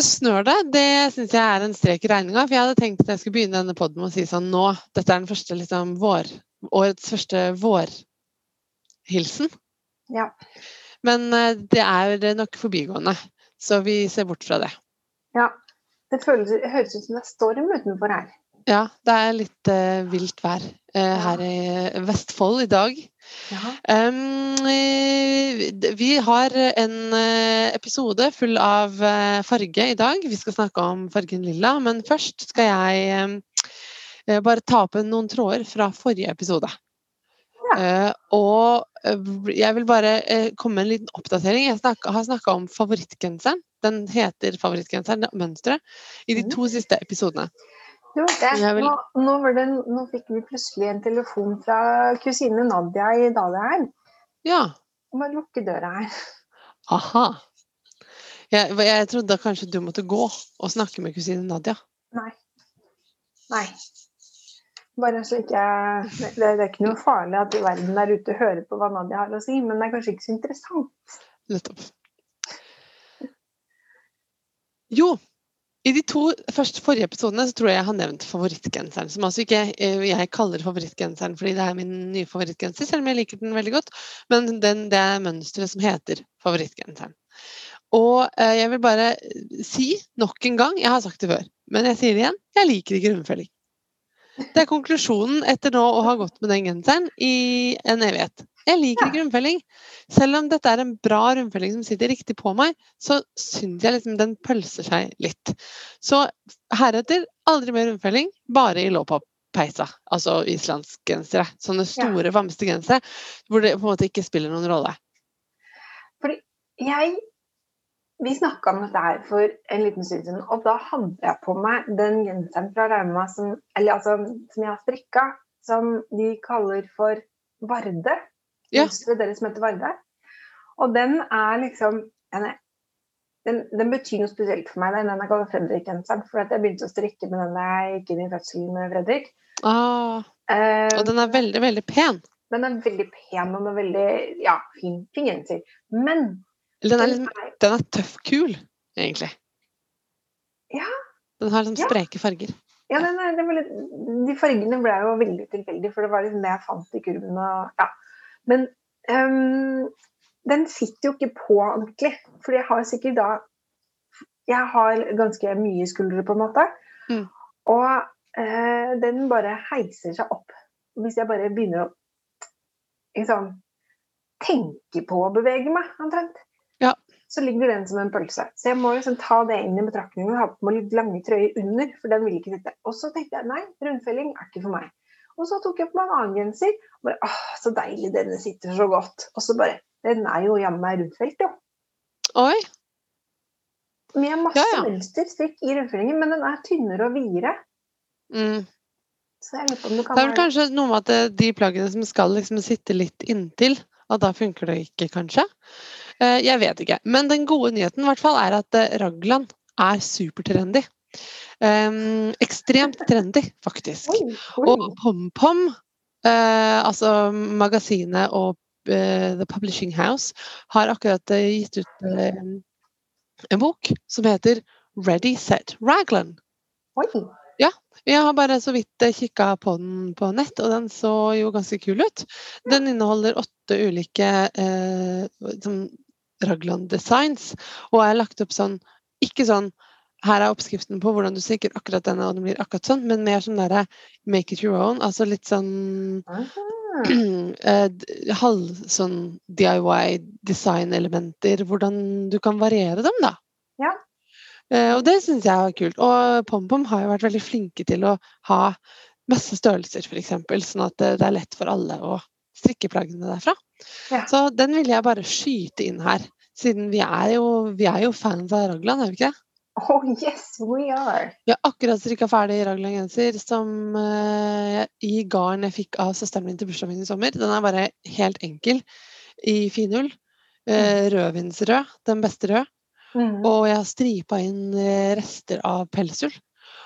Ute snør det. Det syns jeg er en strek i regninga. For jeg hadde tenkt at jeg skulle begynne denne poden med å si sånn nå. Dette er den første liksom vår Årets første vårhilsen. Ja. Men eh, det er nok forbigående. Så vi ser bort fra det. ja. Det føles, høres ut som det er storm utenfor her. Ja, det er litt uh, vilt vær uh, her i Vestfold i dag. Ja. Um, vi har en eh, episode full av eh, farge i dag. Vi skal snakke om fargen lilla, men først skal jeg bare ta opp noen tråder fra forrige episode. Eh, og jeg vil bare komme med en liten oppdatering. Jeg har snakka om favorittgenseren. Den heter favorittgenseren, mønsteret, i de Mhm. to siste episodene. Du, vil- nå, nå, var det, nå fikk vi plutselig en telefon fra kusine Nadia i Dalheim. Ja. Må lukke døra her. Aha. Jeg, jeg trodde kanskje du måtte gå og snakke med kusine Nadia. Nei. Nei. Bare så ikke det, det er ikke noe farlig at verden der ute hører på hva Nadia har å si, men det er kanskje ikke så interessant. Nettopp. Jo, i de to første forrige episodene så tror jeg jeg har nevnt favorittgenseren. Som altså ikke eh, jeg kaller favorittgenseren fordi det er min nye favorittgenser, selv om jeg liker den veldig godt. Men den, det er mønsteret som heter favorittgenseren. Og eh, jeg vil bare si nok en gang, jeg har sagt det før, men jeg sier det igjen, jeg liker ikke rundfelling. Det er konklusjonen etter nå å ha gått med den genseren i en evighet. Jeg liker ikke rundfelling. Selv om dette er en bra rundfelling som sitter riktig på meg, så syns jeg liksom den pølser seg litt. Så heretter aldri mer rundfelling, bare i låpop-peisa. Altså islandsgensere. Sånne store, vamste gensere hvor det på en måte ikke spiller noen rolle. Fordi jeg Vi snakka om dette her for en liten stund siden, og da hadde jeg på meg den genseren fra Rauma som, eller altså, som jeg har strikka, som de kaller for Varde. Ja. Deres som heter Varde. Og den er liksom den, den, betyr noe spesielt for meg. Den er kalt Fredrik-genseren. For jeg begynte å strikke med den da jeg gikk inn i fødselen med Fredrik. Ah, uh, og den er veldig, veldig pen. den er veldig pen og er veldig ja, fin, fin genser. Men den er, den er, den er tøff kul, egentlig. Ja. Den har liksom Ja. spreke farger. Ja, den er, den var litt, de fargene ble jo veldig tilfeldige, for det var liksom det jeg fant i kurven. Og, ja. Men um, den sitter jo ikke på ordentlig. For jeg har sikkert da Jeg har ganske mye skuldre, på en måte. Mm. Og uh, den bare heiser seg opp. Hvis jeg bare begynner å liksom, tenke på å bevege meg, omtrent. Ja. Så ligger den som en pølse. Så jeg må liksom ta det inn i betraktningen og ha på meg litt lange trøyer under, for den vil ikke sitte. Og så tenkte jeg nei, rundfelling er ikke for meg. Og så tok jeg på meg en annen genser. Og bare, åh, så deilig, denne sitter så godt. Og så bare Den er jo jammen meg rundfelt, jo. Oi! Med masse Ja, ja. mønsterstrikk i rundfellingen, men den er tynnere og videre. Mm. Så jeg lurer på om du kan Det er vel kanskje noe med at de plaggene som skal liksom sitte litt inntil, at da funker det ikke, kanskje. Eh, Jeg vet ikke. Men den gode nyheten i hvert fall er at eh, raglan er supertrendy. Em, ekstremt trendy, faktisk. Oi, oi. Og PomPom, uh, altså magasinet og uh, The Publishing House, har akkurat uh, gitt ut en bok som heter Ready Set Raglan. Oi. Jeg har bare så vidt kikka på den på nett, og den så jo ganske kul ut. Den inneholder åtte ulike eh, sånn Raglan designs, og er lagt opp sånn Ikke sånn her er oppskriften på hvordan du strikker akkurat denne, og den blir akkurat sånn, men mer sånn derre make it your own. Altså litt sånn eh, halv sånn DIY designelementer, hvordan du kan variere dem, da. Ja. Eh, og det syns jeg er kult. Og PomPom har jo vært veldig flinke til å ha masse størrelser, f.eks., sånn at det, det er lett for alle å strikke plaggene derfra. Ja. Så den ville jeg bare skyte inn her, siden vi er jo, vi er jo fans av Ragland, er vi ikke det? Oh yes, we are. Jeg har akkurat strikka ferdig Raglan-genser som uh, i garn jeg fikk av søsteren min til bursdagen min i sommer. Den er bare helt enkel i finull. Eh, rødvinsrød, den beste rød. Mm. Og jeg har stripa inn eh, rester av pelsull.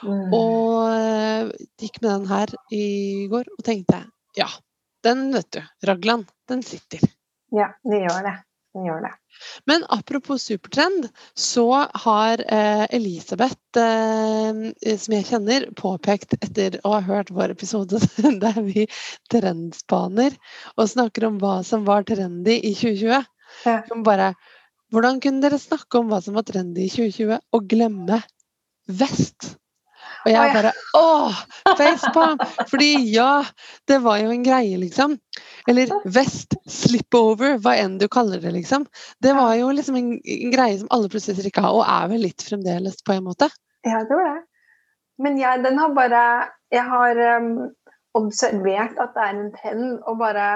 Mm. Og uh, gikk med den her i går og tenkte ja, den vet du, Raglan, den sitter. Ja, den gjør det. Den gjør det. Men apropos supertrend, så har eh, Elisabeth, eh, som jeg kjenner, påpekt etter å ha hørt vår episode der vi trendspaner og snakker om hva som var trendy i 2020. Ja. Bare Hvordan kunne dere snakke om hva som var trendy i 2020, og glemme vest? Og jeg bare Åh! Facepalm! Fordi ja, det var jo en greie, liksom. Eller vest, slipover, hva enn du kaller det, liksom. Det var jo liksom en, en greie som alle prosesser ikke har, og er vel litt fremdeles, på en måte. Ja, det var det. Men jeg, den har bare Jeg har um, observert at det er en trend, og bare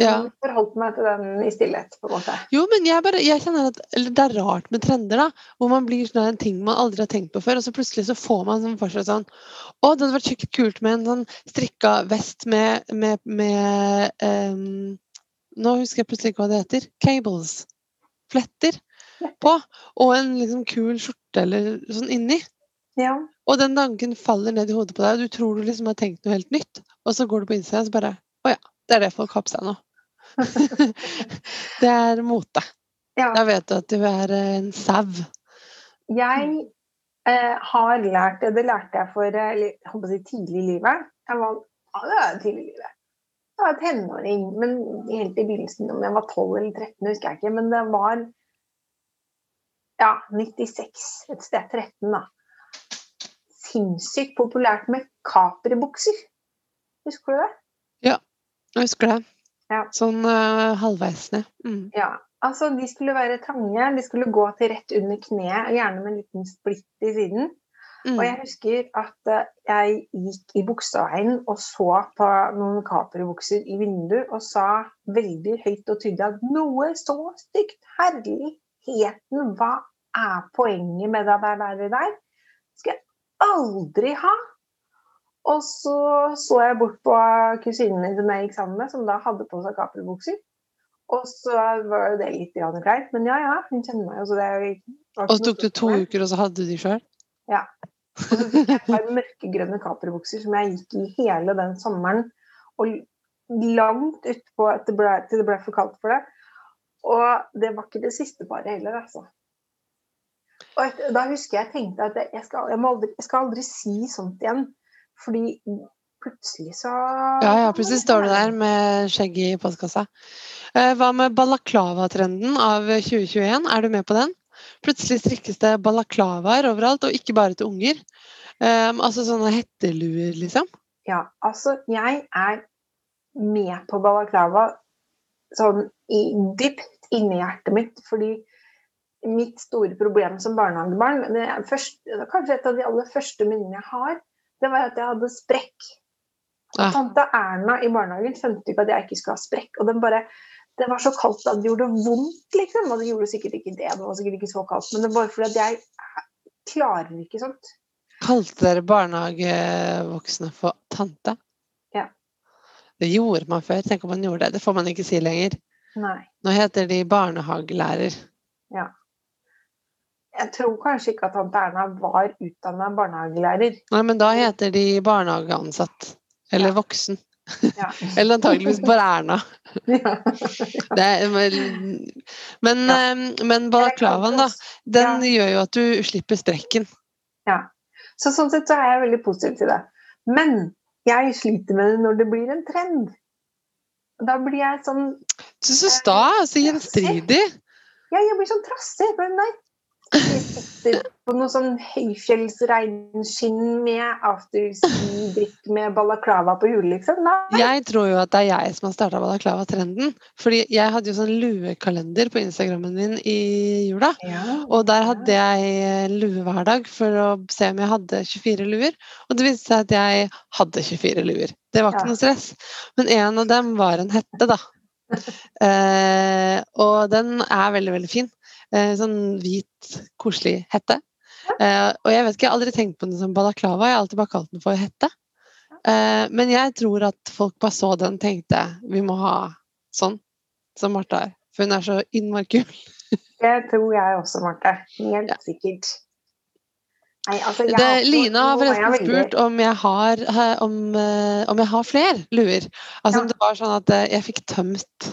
Ja. forholdt meg til den i stillhet, på en måte. Jo, men jeg, bare, jeg kjenner at eller det er rart med trender, da. Hvor man blir sånn en ting man aldri har tenkt på før, og så plutselig så får man sånn for seg sånn Å, det hadde vært skikkelig kult med en sånn strikka vest med, med, med um, Nå husker jeg plutselig ikke hva det heter. Cables. Fletter på. Og en liksom kul skjorte eller sånn inni. Ja. Og den tanken faller ned i hodet på deg, og du tror du liksom har tenkt noe helt nytt. Og så går du på Instagram og så bare Å ja, det er det folk har på seg nå. det er mote. ja. Da vet du at du er eh, en sau. Jeg eh, har lært det, det lærte jeg for eh, jeg håper å si, tidlig i livet. Jeg var, ja, det var tidlig i livet. Jeg var tenåring, men helt i begynnelsen, om jeg var 12 eller 13, husker jeg ikke. Men det var ja, 96, et sted 13, da. Sinnssykt populært med kaperbukser. Husker du det? Jeg husker det. Ja. Sånn uh, halvveis ned. Mm. Ja. Altså, de skulle være trange, de skulle gå til rett under kneet, gjerne med en liten splitt i siden. Mm. Og jeg husker at eh, jeg gikk i bukseveien og så på noen kaperbukser i vinduet og sa veldig høyt og tydelig at noe så stygt, herligheten, hva er poenget med det der, der, der? Skal jeg aldri ha. Og så så jeg bort på kusinen min som jeg gikk sammen med, som da hadde på seg kapelbukser. Og så var jo det litt kleint, men ja ja, hun kjenner meg jo, så det er jo Og så tok det to uker, og så hadde du de sjøl? Og så fikk jeg par mørkegrønne kaperbukser som jeg gikk i hele den sommeren. Og langt utpå at det ble, til det ble for kaldt for det. Og det var ikke det siste paret heller, altså. Og et, da husker jeg tenkte at jeg skal, jeg, aldri, jeg skal aldri si sånt igjen. Fordi plutselig så Ja, ja, plutselig står du der med skjegget i postkassa. Eh, hva med balaklava-trenden av 2021? Er du med på den? Plutselig strikkes det balaklavaer overalt, og ikke bare til unger. Um, altså sånne hetteluer, liksom. Ja, altså jeg er med på balaklava sånn i, dypt inni hjertet mitt, fordi mitt store problem som barnehagebarn det er først, Kanskje et av de aller første minnene jeg har, det var at jeg hadde sprekk. Ah. Tante Erna i barnehagen skjønte ikke at jeg ikke skulle ha sprekk. Og den bare, det var så kaldt at det gjorde vondt, liksom. Og det gjorde sikkert ikke det, det var sikkert ikke så kaldt. Men det var fordi at jeg klarer ikke sånt. Kalte dere barnehagevoksne for tante? Ja. Det gjorde man før. Tenk om man gjorde det. Det får man ikke si lenger. Nei. Nå heter de barnehagelærer. Jeg tror kanskje ikke at tante Erna var utdanna barnehagelærer. Nei, men da heter de barnehageansatt. Eller Ja. voksen. Ja. Eller antageligvis bare Erna. ja. Det er, men, eh, men balaklavaen, da, den gjør jo at du slipper strekken. Så sånn sett så er jeg veldig positiv til det. Men jeg sliter med det når det blir en trend. Da blir jeg sånn Så, så sta, så gjenstridig. Ja, jeg blir sånn trassig. Men nei. Jeg sitter på noe sånn høyfjellsregnskinn med afterski-drikk med balaklava på huet, liksom. Nei. Jeg tror jo at det er jeg som har starta balaklava-trenden. Fordi jeg hadde jo sånn luekalender på Instagrammen min i jula. Ja. Og der hadde jeg lue hver dag for å se om jeg hadde 24 luer. Og det viste seg at jeg hadde 24 luer. Det var ikke Ja. noe stress. Men en av dem var en hette, da. Eh, og den er veldig, veldig fin. Eh, sånn hvit, koselig hette. Eh, og jeg vet ikke, jeg har aldri tenkt på den som balaklava, jeg har alltid bare kalt den for hette. Eh, men jeg tror at folk bare så den og tenkte vi må ha sånn som Martha er. For hun er så innmari kul. Det tror jeg også, Marte. Helt Ja. sikkert. Nei, altså, Det, har Lina har forresten spurt om jeg har, om, om jeg har flere luer. Altså Ja. om det var sånn at jeg fikk tømt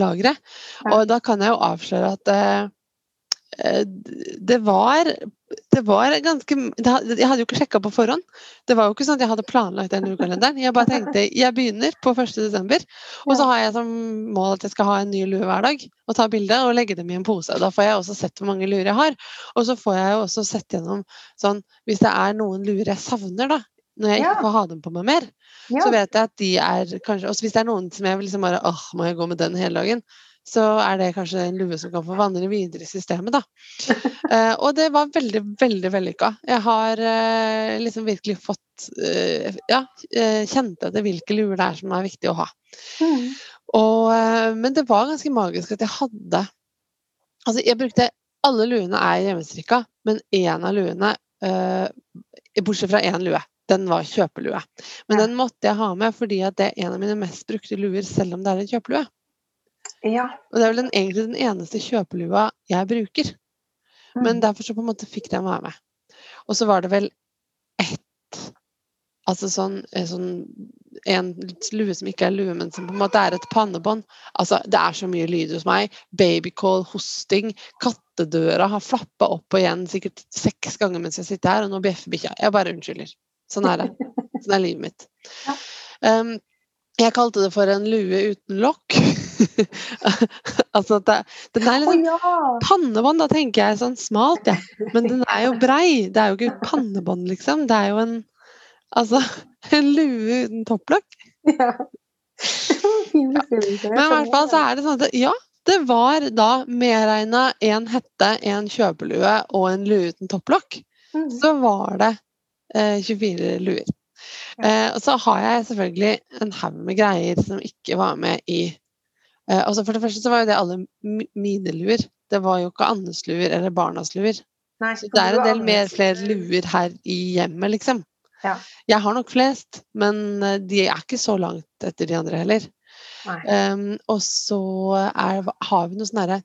lageret. Ja. Og da kan jeg jo avsløre at det var det var ganske Jeg hadde jo ikke sjekka på forhånd. Det var jo ikke sånn at jeg hadde planlagt den julekalenderen. Jeg bare tenkte jeg begynner på 1. desember, og så har jeg som mål at jeg skal ha en ny lue hver dag. Og ta bilde og legge dem i en pose. Da får jeg også sett hvor mange luer jeg har. Og så får jeg jo også sett gjennom sånn Hvis det er noen luer jeg savner, da, når jeg ikke får ha dem på meg mer, så vet jeg at de er kanskje Og hvis det er noen som jeg liksom bare åh, må jeg gå med den hele dagen? Så er det kanskje en lue som kan få vandre videre i systemet, da. Eh, og det var veldig, veldig vellykka. Jeg har eh, liksom virkelig fått eh, Ja, kjente kjent etter hvilke luer det er som er viktig å ha. Mm. Og, eh, men det var ganske magisk at jeg hadde Altså, jeg brukte Alle luene er hjemmestrikka, men én av luene, eh, bortsett fra én lue, den var kjøpelue. Men den måtte jeg ha med fordi at det er en av mine mest brukte luer, selv om det er en kjøpelue. Ja. Og det er vel den, egentlig den eneste kjøpelua jeg bruker. Men Mm. derfor så på en måte fikk den være med. Og så var det vel ett Altså sånn, eh, sånn en lue som ikke er lue, men som på en måte er et pannebånd. Altså, det er så mye lyd hos meg. Babycall, hosting, kattedøra har flappa opp og igjen sikkert seks ganger mens jeg sitter her, og nå bjeffer bikkja. Jeg bare unnskylder. Sånn er det. Sånn er livet mitt. Ja. Um, jeg kalte det for en lue uten lokk. altså at det, den er liksom oh, ja! Pannebånd, da tenker jeg sånn smalt, jeg. Men den er jo brei. Det er jo ikke pannebånd, liksom. Det er jo en Altså en lue uten topplokk. ja. ja. Men i hvert fall så er det sånn at ja, det var da medregna en hette, en kjøpelue og en lue uten topplokk. Mm. Så var det eh, 24 luer. Ja. Eh, og så har jeg selvfølgelig en haug med greier som ikke var med i altså For det første så var jo det alle mine luer. Det var jo ikke Annes luer eller barnas luer. Nei, Så det er en del mer flere luer her i hjemmet, liksom. Ja. Jeg har nok flest, men eh, de er ikke så langt etter de andre heller. Um, og så er, har vi noe sånn derre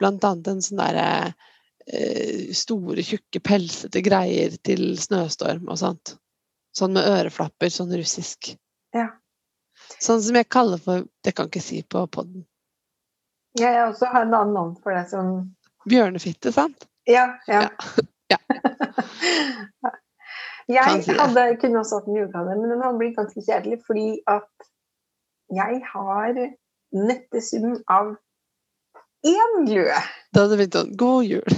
Blant annet en sånn derre uh, store, tjukke, pelsete greier til snøstorm og sånt. Sånn med øreflapper, sånn russisk. Ja. Sånn som jeg kaller for Det kan ikke si på poden. Jeg også har en annen navn for det som Bjørnefitte, sant? Ja. ja. Ja. ja. jeg si hadde, kunne også hatt en julekalender, men den hadde blitt ganske kjedelig fordi at jeg har nettesum av én lue. Da hadde det blitt sånn God jul!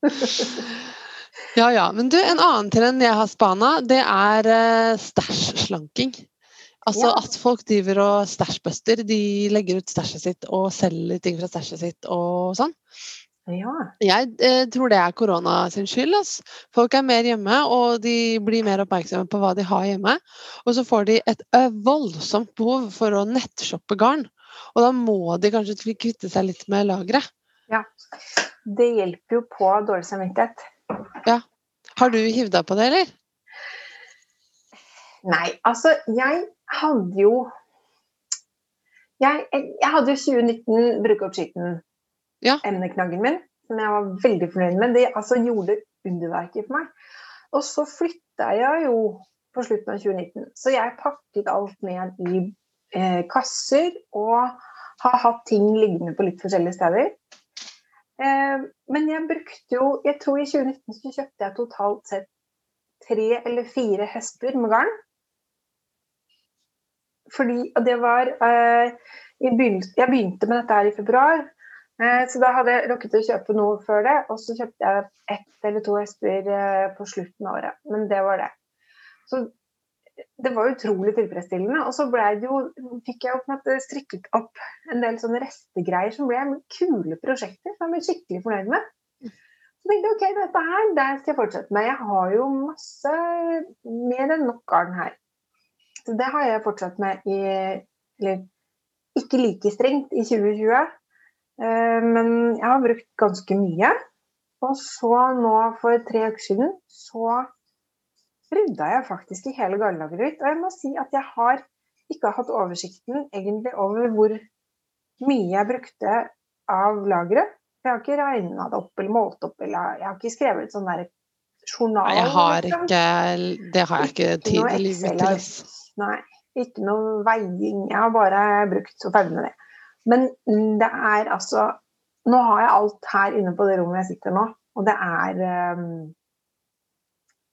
ja ja. Men du, en annen trend jeg har spana, det er uh, stæsj-slanking. Altså Ja. at folk driver og stæsjbuster. De legger ut stæsjet sitt og selger ting fra stæsjet sitt og sånn. Ja. Jeg eh, tror det er korona sin skyld. Altså. Folk er mer hjemme, og de blir mer oppmerksomme på hva de har hjemme. Og så får de et ø, voldsomt behov for å nettshoppe garn. Og da må de kanskje kvitte seg litt med lageret. Det hjelper jo på dårlig samvittighet. Ja. Har du hivd deg på det, eller? Nei, altså jeg hadde jo Jeg, jeg hadde jo 2019 bruke opp skitten Ja. emneknaggen min, som jeg var veldig fornøyd med. Det altså, gjorde underverker for meg. Og så flytta jeg jo på slutten av 2019, så jeg pakket alt ned i eh, kasser og har hatt ting liggende på litt forskjellige steder. Eh, men jeg brukte jo Jeg tror i 2019 så kjøpte jeg totalt sett tre eller fire hester med garn. Fordi det var eh, begynnelsen, Jeg begynte med dette her i februar, eh, så da hadde jeg rukket å kjøpe noe før det. Og så kjøpte jeg ett eller to hesper eh, på slutten av året. Men det var det. Så det var utrolig tilfredsstillende. Og så ble det jo, fikk jeg opp strikket opp en del sånne restegreier som ble kule prosjekter som jeg ble skikkelig fornøyd med. Så tenkte jeg ok, dette her, det skal jeg fortsette med. Jeg har jo masse mer enn nok garn her. Så det har jeg fortsatt med i Eller ikke like strengt i 2020. eh, Men jeg har brukt ganske mye. Og så nå for tre uker siden så rydda jeg faktisk i hele garnlageret mitt. Og jeg må si at jeg har ikke hatt oversikten egentlig over hvor mye jeg brukte av lageret. Jeg har ikke regna det opp eller målt opp, eller jeg har ikke skrevet sånn der journal. Nei, jeg har ikke Det har jeg ikke tid til. Nei, ikke noe veiing. Jeg har bare brukt og ferdig det. Men det er altså Nå har jeg alt her inne på det rommet jeg sitter nå, og det er um,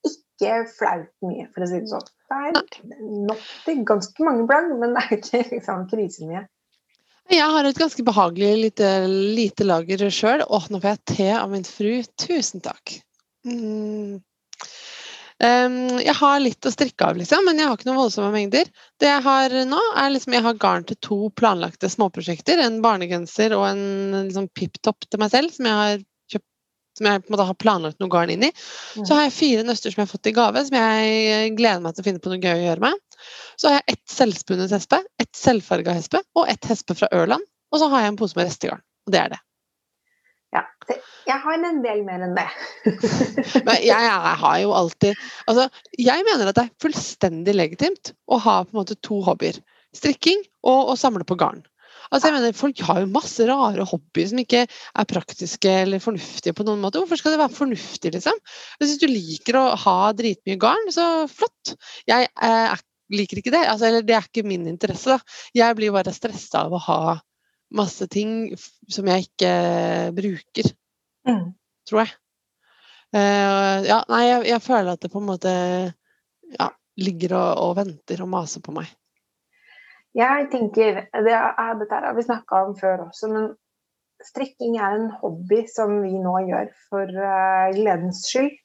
ikke flaut mye, for å si det sånn. Det er nok til ganske mange plagg, men det er ikke liksom krisemye. Jeg har et ganske behagelig lite, lite lager sjøl. Å, nå får jeg te av min fru. Tusen takk. Mm. Em, jeg har litt å strikke av, liksom, men jeg har ikke noen voldsomme mengder. Det jeg har nå, er liksom Jeg har garn til to planlagte småprosjekter. En barnegenser og en liksom, pip-topp til meg selv, som jeg har kjøpt som jeg på en måte har planlagt noe garn inn i. Så har jeg fire nøster som jeg har fått i gave, som jeg gleder meg til å finne på noe gøy å gjøre med. Så har jeg ett selvspunnet hespe, ett selvfarga hespe og ett hespe fra Ørland. Og så har jeg en pose med restegarn. Og det er det. Ja, jeg har en del mer enn det. Men jeg, jeg har jo alltid Altså, jeg mener at det er fullstendig legitimt å ha på en måte to hobbyer. Strikking og å samle på garn. Altså, jeg mener, Folk har jo masse rare hobbyer som ikke er praktiske eller fornuftige på noen måte. Hvorfor skal det være fornuftig, liksom? Hvis du liker å ha dritmye garn, så flott. Jeg eh, er- liker ikke det. Altså, eller det er ikke min interesse, da. Jeg blir bare stressa av å ha masse ting som jeg ikke bruker Mm. tror jeg. Eh, ja, nei, jeg, jeg føler at det på en måte ja, ligger og, og venter og maser på meg. Jeg tenker, det er, Dette har vi snakka om før også, men strikking er en hobby som vi nå gjør for uh, gledens skyld.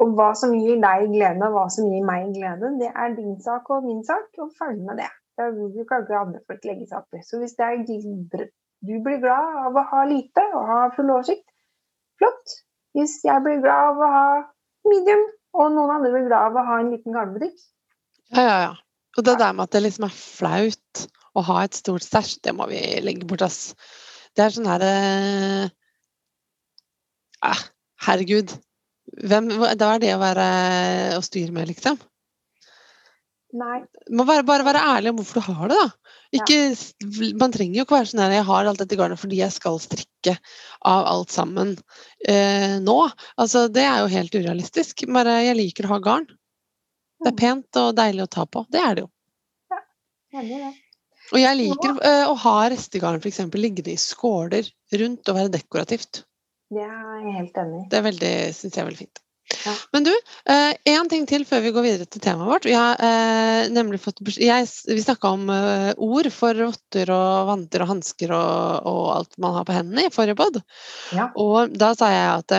Og hva som gir deg glede, og hva som gir meg glede, det er din sak og min sak, og ferdig med det. Det kan ikke andre folk legge seg opp i. Så hvis det er du blir glad av å ha lite og ha full oversikt, flott. Hvis jeg blir glad av å ha medium, og noen andre blir glad av å ha en liten garnbutikk, Ja, ja, ja. Og det der med at det liksom er flaut å ha et stort stæsj, det må vi legge bort, ass. Det er sånn her eh, eh, Herregud. Hvem, det hva er det å være å styre med, liksom? Nei. Må bare, bare være ærlig om hvorfor du har det, da. Ikke, ja. Man trenger jo ikke være sånn her Jeg har alt dette garnet fordi jeg skal strikke av alt sammen eh, nå. Altså, det er jo helt urealistisk. Bare jeg liker å ha garn. Det er pent og deilig å ta på. Det er det jo. Enig i det. Og jeg liker eh, å ha restegarn eksempel liggende i skåler rundt og være dekorativt. Det er jeg helt enig i. Det syns jeg er veldig fint. Ja. Men du, én ting til før vi går videre til temaet vårt. Vi har eh, nemlig fått jeg, Vi snakka om eh, ord for rotter og vanter og hansker og, og alt man har på hendene i forrige pod. Ja. Og da sa jeg at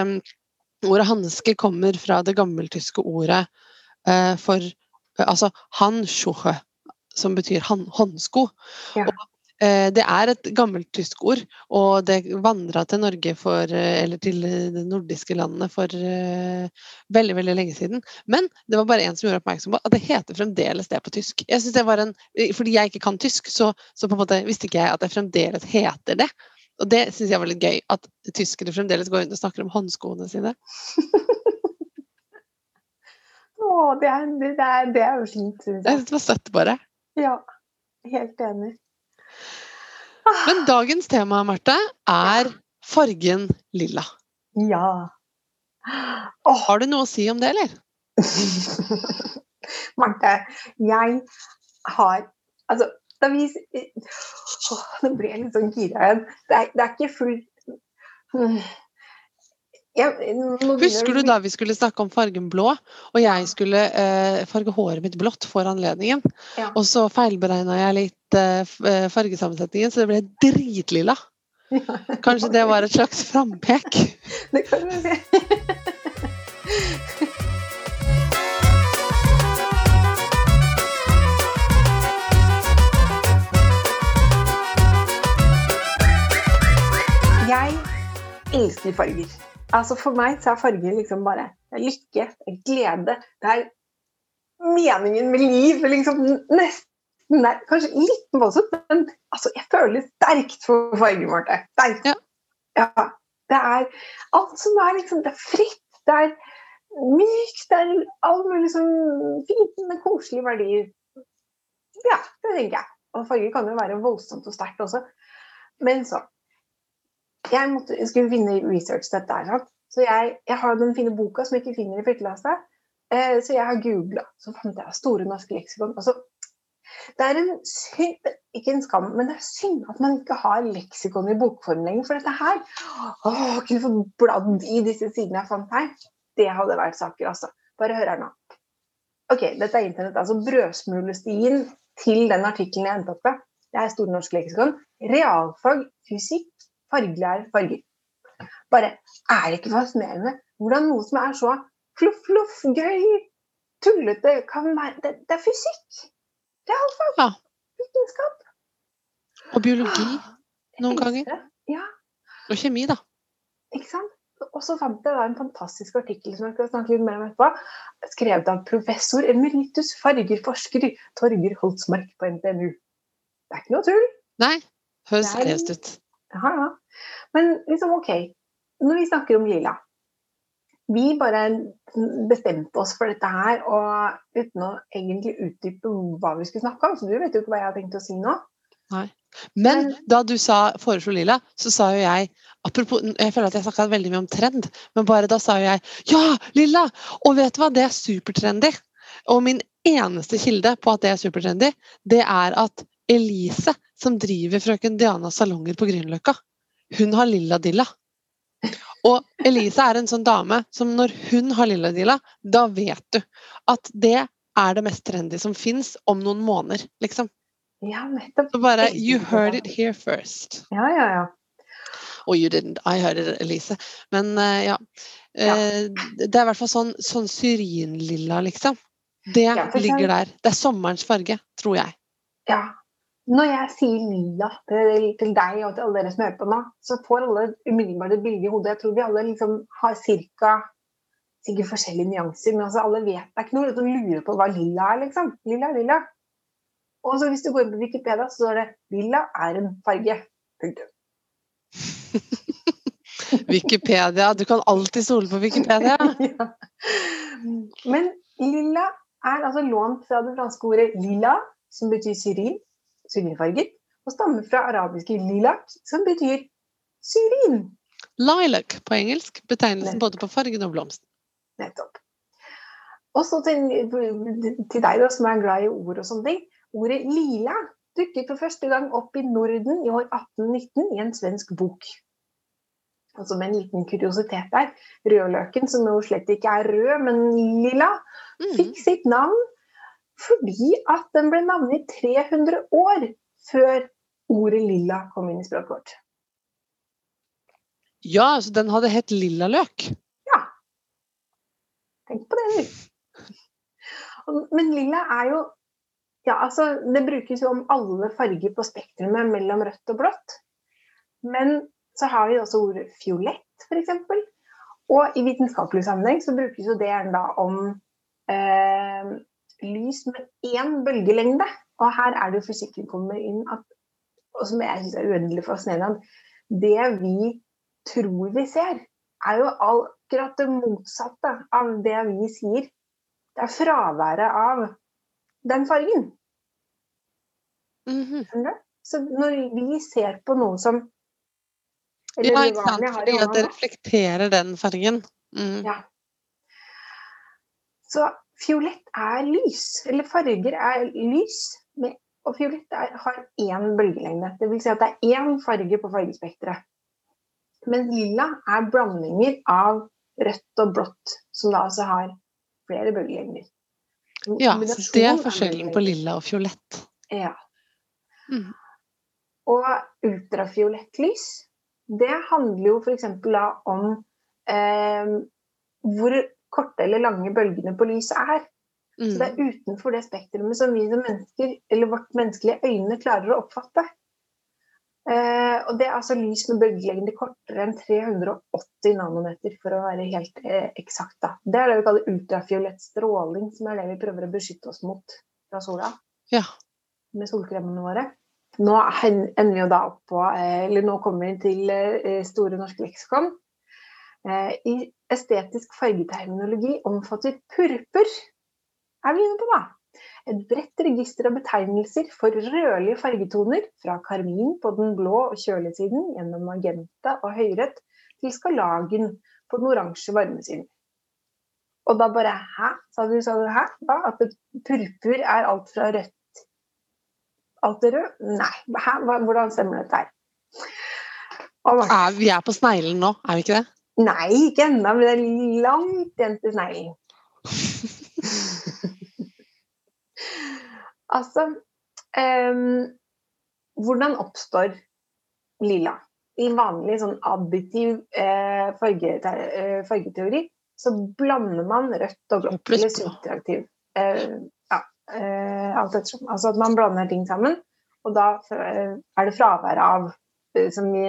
ordet hanske kommer fra det gammeltyske ordet eh, for eh, Altså handschuhe, som betyr han, håndsko. Ja. Og, eh, det er et gammelt tysk ord, og det vandra til Norge for eh, Eller til eh, de nordiske landene for eh, veldig, veldig lenge siden. Men det var bare en som gjorde oppmerksom på at det heter fremdeles det på tysk. Jeg synes det var en, eh, Fordi jeg ikke kan tysk, så, så på en måte visste ikke jeg at det fremdeles heter det. Og det syns jeg var litt gøy, at tyskere fremdeles går rundt og snakker om håndskoene sine. Å, det er, det, er, det er jo fint, det var søtt, bare. Ja, helt enig. Men dagens tema, Marte, er fargen lilla. Ja. Oh. Har du noe å si om det, eller? Marte, jeg har Altså, da vi Åh, Nå ble jeg litt sånn gira igjen. Det det er ikke fullt Begynner Husker du da vi skulle snakke om fargen blå, og jeg skulle eh, farge håret mitt blått for anledningen? Ja. Og så feilberegna jeg litt eh, eh, fargesammensetningen, så det ble dritlilla. Kanskje det var et slags frampek? Det kan du si. Jeg elsker farger. Altså For meg så er farger liksom bare lykke, glede. Det er meningen med liv. Liksom nesten der. Kanskje litt voldsomt, men altså, jeg føler sterkt for farger, Marte. Sterkt. Ja. Ja, det er alt som er liksom Det er fritt, det er mykt, det er all mulig sånn fine, koselige verdier. Ja, det tenker jeg. Og farger kan jo være voldsomt og sterkt også. Men så Jeg, måtte, jeg skulle finne research til dette her. Så jeg, jeg har den fine boka som jeg ikke finner i flyttelasset. Eh, så jeg har googla, så fant jeg Store norske leksikon. Altså, det er en synd, ikke en skam, men det er synd at man ikke har leksikon i bokform lenger. For dette her Å, kunne få bladd i disse sidene jeg fant her. Det hadde vært saker, altså. Bare hør her nå. Ok, dette er internett. Altså brødsmulestien til den artikkelen jeg endte opp med. Det er Store norske leksikon. Realfag, fysikk, fargelære, farger. Bare er det ikke fascinerende hvordan noe som er så fluff, fluff, gøy, tullete, kan være Det, det er fysikk. Realfag. Ja. Vitenskap. Og biologi noen ganger. Ja, Og kjemi, da. ikke sant? Og så fant jeg da en fantastisk artikkel som jeg skal snakke litt mer om etterpå. Skrevet av professor emeritus fargerforsker Torger Holtsmark på NTNU. Det er ikke noe tull. Nei, høres seriøst ut. Ja, ja. Men liksom, OK. Når vi snakker om lilla Vi bare bestemte oss for dette her og uten å egentlig utdype hva vi skulle snakke om. Så du vet jo ikke hva jeg har tenkt å si nå. Men Men- da du sa, foreslo lilla, så sa jo jeg apropos, Jeg føler at jeg snakka veldig mye om trend, men bare da sa jo jeg ja, lilla! Og vet du hva, det er supertrendy. Og min eneste kilde på at det er supertrendy, det er at Elise, som driver Frøken Dianas salonger på Grünerløkka, hun har lilla dilla. Og Elise er en sånn dame som når hun har lilla dilla, da vet du at det er det mest trendy som fins om noen måneder, liksom. Ja, nettopp. Så bare You heard it here first. Ja, ja, ja. Oh, you didn't. I heard it, Elise. Men uh, ja. Eh, det er i hvert fall sånn, sånn syrinlilla, liksom. Det Ja, ligger der. Det er sommerens farge, tror jeg. ja. Når jeg sier lilla til, til deg og til alle dere som hører på nå, så får alle umiddelbart et bilde i hodet. Jeg tror vi alle liksom har cirka sikkert forskjellige nyanser, men altså alle vet det er ikke noe å lure på hva lilla er, liksom. Lilla er lilla. Og så hvis du går inn på Wikipedia, så står det lilla er en farge. Punktum. Wikipedia. Du kan alltid stole på Wikipedia. ja. Men lilla er altså lånt fra det franske ordet 'lilla', som betyr syrin, syrinfarget, og stammer fra arabiske lilak, som betyr syrin. Lilac på engelsk. Betegnelsen både på fargen og blomsten. Nettopp. Og så til, til deg da, som er glad i ord og sånne ting. Ordet lila dukket for første gang opp i Norden i år 1819 i en svensk bok. Og som en liten kuriositet der, rødløken, som jo slett ikke er rød, men lilla, Mm. fikk sitt navn fordi at den ble navngitt 300 år før ordet lilla kom inn i språket vårt. Ja, så den hadde hett Lillaløk. Tenk på det, du. Men lilla er jo Ja, altså, det brukes jo om alle farger på spektrumet mellom rødt og blått. Men så har vi også ordet fiolett, f.eks. Og i vitenskapelig sammenheng så brukes jo det gjerne da om eh, lys med én bølgelengde. Og her er det fysikken kommer inn, at, og som jeg syns er uendelig fascinerende, at det vi tror vi ser, er jo akkurat det motsatte av det vi sier. Det er fraværet av den fargen. Mm -hmm. Så når vi ser på noe som eller Ja, ikke sant. Fordi at det reflekterer den fargen. Mm. Ja. Så fiolett er lys, eller farger er lys, og fiolett er, har én bølgelengde. Det vil si at det er én farge på fargespekteret. Men lilla er blandinger av rødt og blått, som da altså har flere bølgelengder. Ja, det er forskjellen på lilla og fiolett. Ja. Mm. Og ultrafiolett lys, det handler jo f.eks. da om eh, hvor korte eller lange bølgene på lyset er. Så det Mm. er utenfor det spektrumet som vi som mennesker, eller vårt menneskelige øyne, klarer å oppfatte. Eh, og det er altså lys med bølgelengde kortere enn 380 nanometer, for å være helt eh, eksakt. da. Det er det vi kaller ultrafiolett stråling, som er det vi prøver å beskytte oss mot fra sola Ja. med solkremene våre. Nå ender vi jo da opp på eh, Eller nå kommer vi til eh, Store norske leksikon. Eh, I estetisk fargeterminologi omfatter purpur er vi inne på, da. Et bredt register av betegnelser for rødlige fargetoner, fra karmin på den blå og kjølige siden, gjennom magenta og høyrødt, til skalagen på den oransje varmesiden. Og da bare Hæ? Sa du, sa du hæ? Da? At purpur er alt fra rødt Alt er rød? Nei. Hæ? Hvordan stemmer dette her? Er, vi er på sneglen nå, er vi ikke det? Nei, ikke ennå, men det er langt igjen til sneglen. altså um, Hvordan oppstår lilla? I vanlig sånn additiv eh, fargete eh, fargeteori så blander man rødt og blått, eller subtraktiv. Eh, ja, eh, alt ettersom. Altså at man blander ting sammen, og da eh, er det fraværet av eh, som vi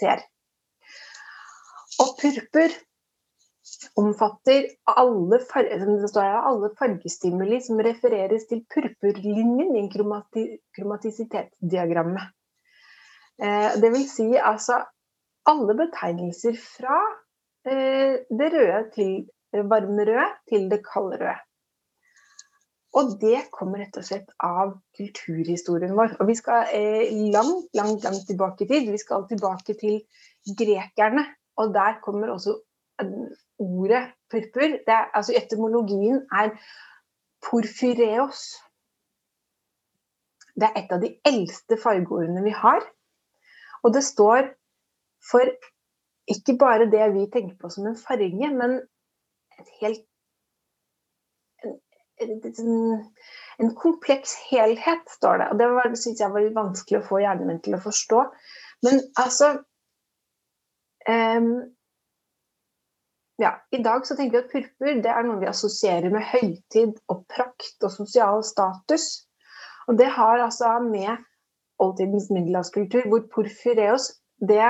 ser. Og purpur omfatter alle, alle fargestimuli som refereres til purpurlinjen i kromati kromatisitetsdiagrammet. Eh, det vil si altså alle betegnelser fra eh, det røde til det varme røde til det kalde røde. Og det kommer rett og slett av kulturhistorien vår. Og vi skal eh, langt, langt, langt tilbake i tid. Vi skal tilbake til grekerne. Og der kommer også eh, ordet purpur. Er, altså etymologien er porfyreos. Det er et av de eldste fargeordene vi har. Og det står for ikke bare det vi tenker på som en farge, men et helt en, en, en kompleks helhet, står det. Og det syns jeg var litt vanskelig å få hjernen min til å forstå. Men altså ehm, ja, I dag så tenker vi at purpur det er noe vi assosierer med høytid og prakt og sosial status. Og det har altså med oldtidens middelhavskultur, hvor porfyreos det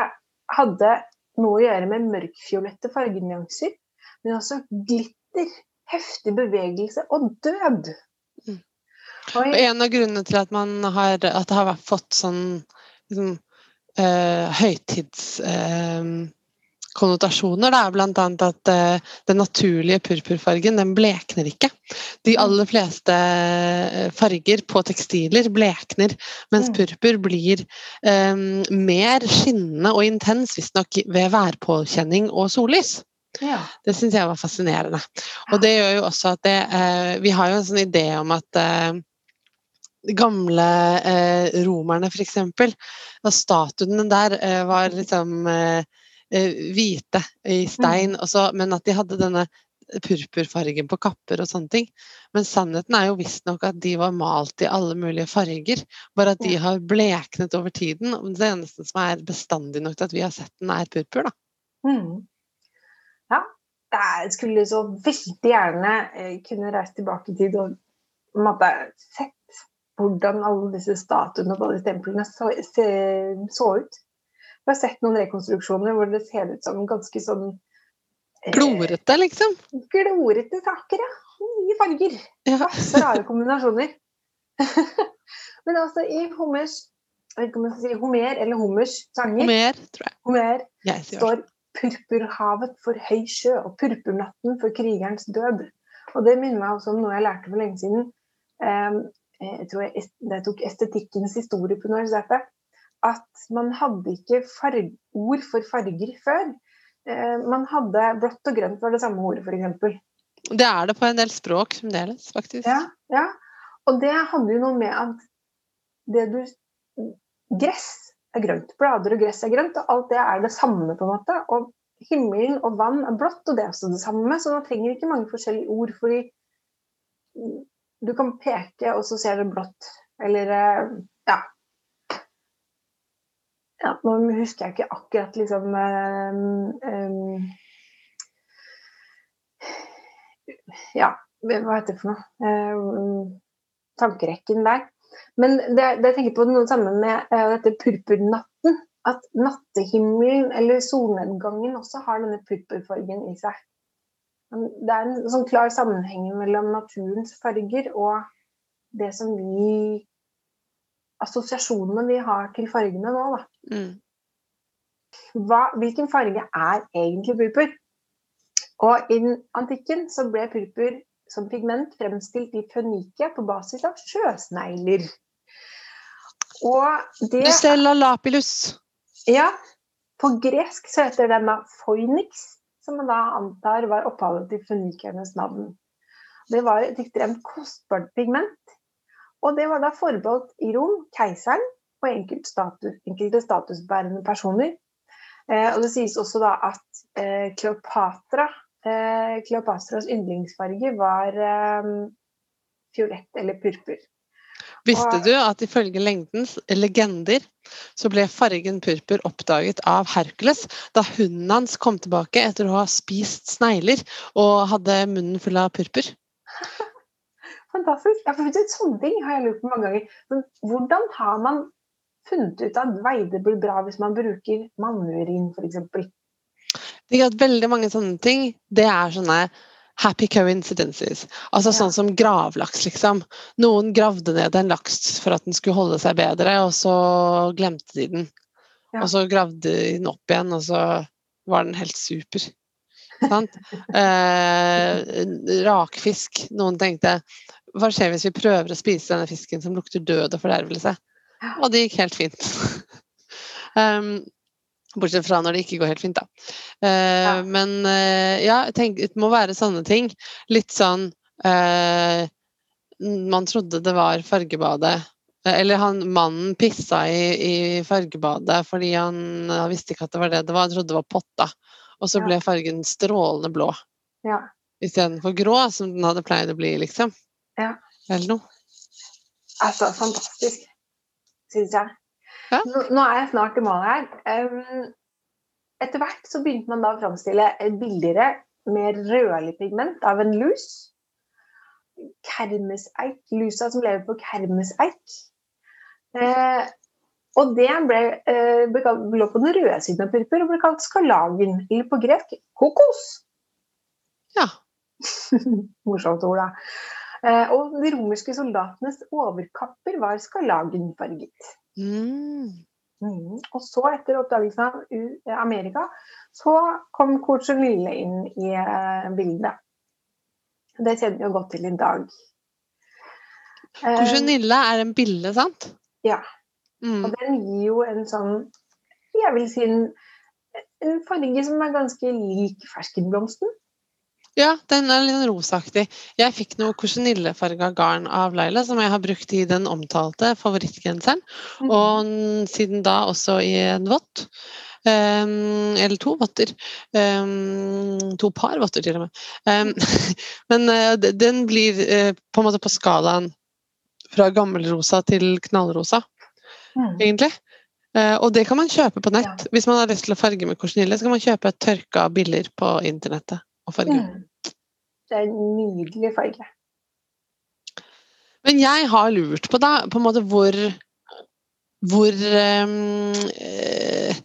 hadde noe å gjøre med mørkfiolette fargenyanser, men også glitter, heftig bevegelse og død. Mm. Og en av grunnene til at, man har, at det har fått sånn liksom, høytidskonnotasjoner, eh, er bl.a. at eh, den naturlige purpurfargen den blekner ikke. De Mm. aller fleste eh, farger på tekstiler blekner, mens Mm. purpur blir eh, mer skinnende og intens visstnok ved værpåkjenning og sollys. ja. Det syns jeg var fascinerende. Og det gjør jo også at det eh, Vi har jo en sånn idé om at eh, gamle eh, romerne, f.eks. Statuene der eh, var liksom eh, eh, hvite i stein, også, men at de hadde denne purpurfargen på kapper og sånne ting. Men sannheten er jo visstnok at de var malt i alle mulige farger, bare at de har bleknet over tiden. og Det eneste som er bestandig nok til at vi har sett den, er purpur. da. Mm. Ja, jeg skulle så veldig gjerne eh, kunne reist tilbake i tid og på en måte sett hvordan alle disse statuene og alle templene så, se, så ut. Jeg har sett noen rekonstruksjoner hvor det ser ut som ganske sånn eh, Glorete, liksom. glorete saker, ja. Mye farger. Ja. Masse rare kombinasjoner. Men altså, i Homers jeg vet ikke om jeg skal si Homer eller Homers sanger Homer, tror jeg. Homer jeg står purpurhavet for høy sjø og purpurnatten for krigerens død. Og det minner meg også om noe jeg lærte for lenge siden. Eh, Jeg tror jeg, jeg tok estetikkens historie på universitetet. At man hadde ikke farg, ord for farger før. Eh, Man hadde blått og grønt var det samme ordet, f.eks. Det er det på en del språk fremdeles, faktisk. Ja, ja. Og det hadde jo noe med at det du Gress er grønt, blader og gress er grønt, og alt det er det samme, på en måte. Og himmelen og vann er blått, og det er også det samme, så man trenger ikke mange forskjellige ord, fordi du kan peke, og så ser du blått. Eller eh, ja. ja. Nå husker jeg ikke akkurat liksom eh, Ja, hva heter det for noe? Um, tankerekken der. Men det, det jeg tenker på noe sammen med uh, dette purpurnatten. At nattehimmelen eller solnedgangen også har denne purpurfargen i seg. Det er en sånn klar sammenheng mellom naturens farger og det som vi Assosiasjonene vi har til fargene nå, da. Mm. Hva, hvilken farge er egentlig purpur? Og i den antikken så ble purpur som pigment fremstilt i fønike på basis av sjøsnegler. Og det Lucella lapilus. Ja, På gresk så heter den da phoenix, som man da antar var opphavet til fønikernes navn. Det var et ekstremt kostbart pigment, og det var da forbeholdt i Rom keiseren og enkelte, status, enkelte statusbærende personer. Eh, og det sies også da at eh, Kleopatra eh, Kleopatras yndlingsfarge var eh, fiolett eller purpur. Visste du at ifølge lengdens legender så ble fargen purpur oppdaget av Hercules da hunden hans kom tilbake etter å ha spist snegler og hadde munnen full av purpur? Fantastisk. Ja, for Sånne ting har jeg lurt på mange ganger. Men hvordan har man funnet ut at veide blir bra hvis man bruker manneurin f.eks.? Veldig mange sånne ting. Det er sånne happy coincidences. Altså ja. sånn som gravlaks, liksom. Noen gravde ned en laks for at den skulle holde seg bedre, og så glemte de den. Ja. Og så gravde de den opp igjen, og så var den helt super. Sant? eh, rakfisk. Noen tenkte hva skjer hvis vi prøver å spise denne fisken som lukter død og fordervelse? Og det gikk helt fint. um, Bortsett fra når det ikke går helt fint, da. Uh, ja. Men uh, ja, tenk, det må være sånne ting. Litt sånn uh, Man trodde det var fargebadet. Eller han, mannen pissa i, i fargebadet fordi han, han, visste ikke at det var det det var. Han trodde det var potta. Og så ble fargen strålende blå. Ja. Istedenfor grå, som den hadde pleid å bli, liksom. Ja. Eller noe. Altså, fantastisk, syns jeg. Ja. Nå, nå, er jeg snart i mål her. Um, etter hvert så begynte man da å framstille billigere, mer rødlig pigment av en lus. Kermeseik. Lusa som lever på kermeseik. Uh, og det ble, uh, ble, lå på den røde siden av purpur og ble kalt skalagen, eller på gresk kokos. Ja. Morsomt ord, da. Uh, og de romerske soldatenes overkapper var skarlagenfarget. Mm. Mm. Og så, etter oppdagelsen av eh, Amerika, så kom Coachonille inn i uh, bildet. Det kjenner vi jo godt til i dag. Coachen Lille er en bille, sant? Ja. Mm. Og den gir jo en sånn Jeg vil si en, en farge som er ganske lik ferskenblomsten. Ja, den er litt rosaktig. Jeg fikk noe korsenillefarga garn av Laila, som jeg har brukt i den omtalte favorittgenseren. Mm. Og siden da også i en vott. Um, eller to votter. Um, to par votter, til og med. Um, men uh, den blir uh, på en måte på skalaen fra gammelrosa til knallrosa, mm. egentlig. Uh, og det kan man kjøpe på nett. Ja. Hvis man har lyst til å farge med korsenille, så kan man kjøpe tørka biller på internettet og farge. Det er en nydelig farge. Men jeg har lurt på da, på en måte hvor hvor um, eh,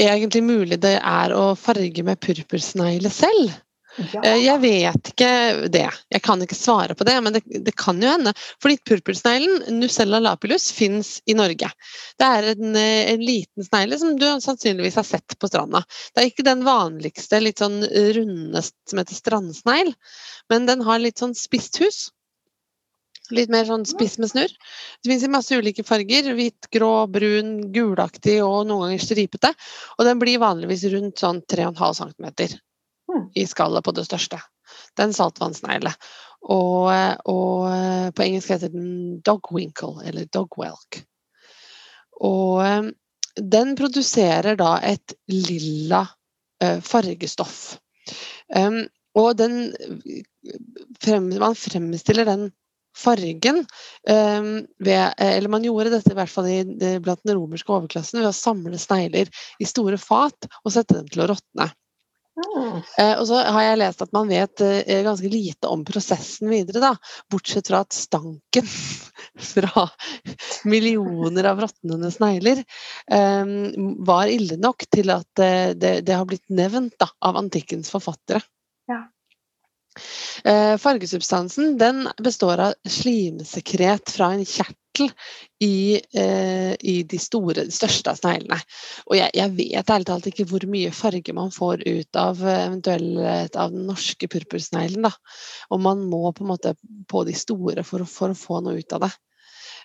egentlig mulig det er å farge med purpursnegle selv. Ja. Eh, jeg vet ikke det. Jeg kan ikke svare på det, men det, det kan jo hende. Fordi purpursneglen, Nucella lapilus, fins i Norge. Det er en, eh, en, liten snegle som du sannsynligvis har sett på stranda. Det er ikke den vanligste litt sånn runde som heter strandsnegl, men den har litt sånn spisst hus. Litt mer sånn spiss med snurr. Det finnes i masse ulike farger. Hvit, grå, brun, gulaktig og noen ganger stripete. Og den blir vanligvis rundt sånn 3,5 cm i skallet på det største. Det er. Og, og, på engelsk heter den dogwinkle, eller dogwelk. Og eh, den produserer da et lilla uh, fargestoff. Og den Man fremstiller den fargen ved Eller man gjorde dette i hvert fall blant den romerske overklassen ved å samle snegler i store fat og sette dem til å råtne. Mm. Eh, og så har jeg lest at man vet eh, ganske lite om prosessen videre, da. Bortsett fra at stanken fra millioner av råtnende snegler eh, var ille nok til at eh, det, det, har blitt nevnt da, av antikkens forfattere. Ja. Fargesubstansen den består av slimsekret fra en kjertel i, eh, i de store, største av sneglene. Og jeg, jeg vet ærlig talt ikke hvor mye farge man får ut av eventuelt av den norske purpursneglen. Og man må på en måte på de store for, for å få noe ut av det.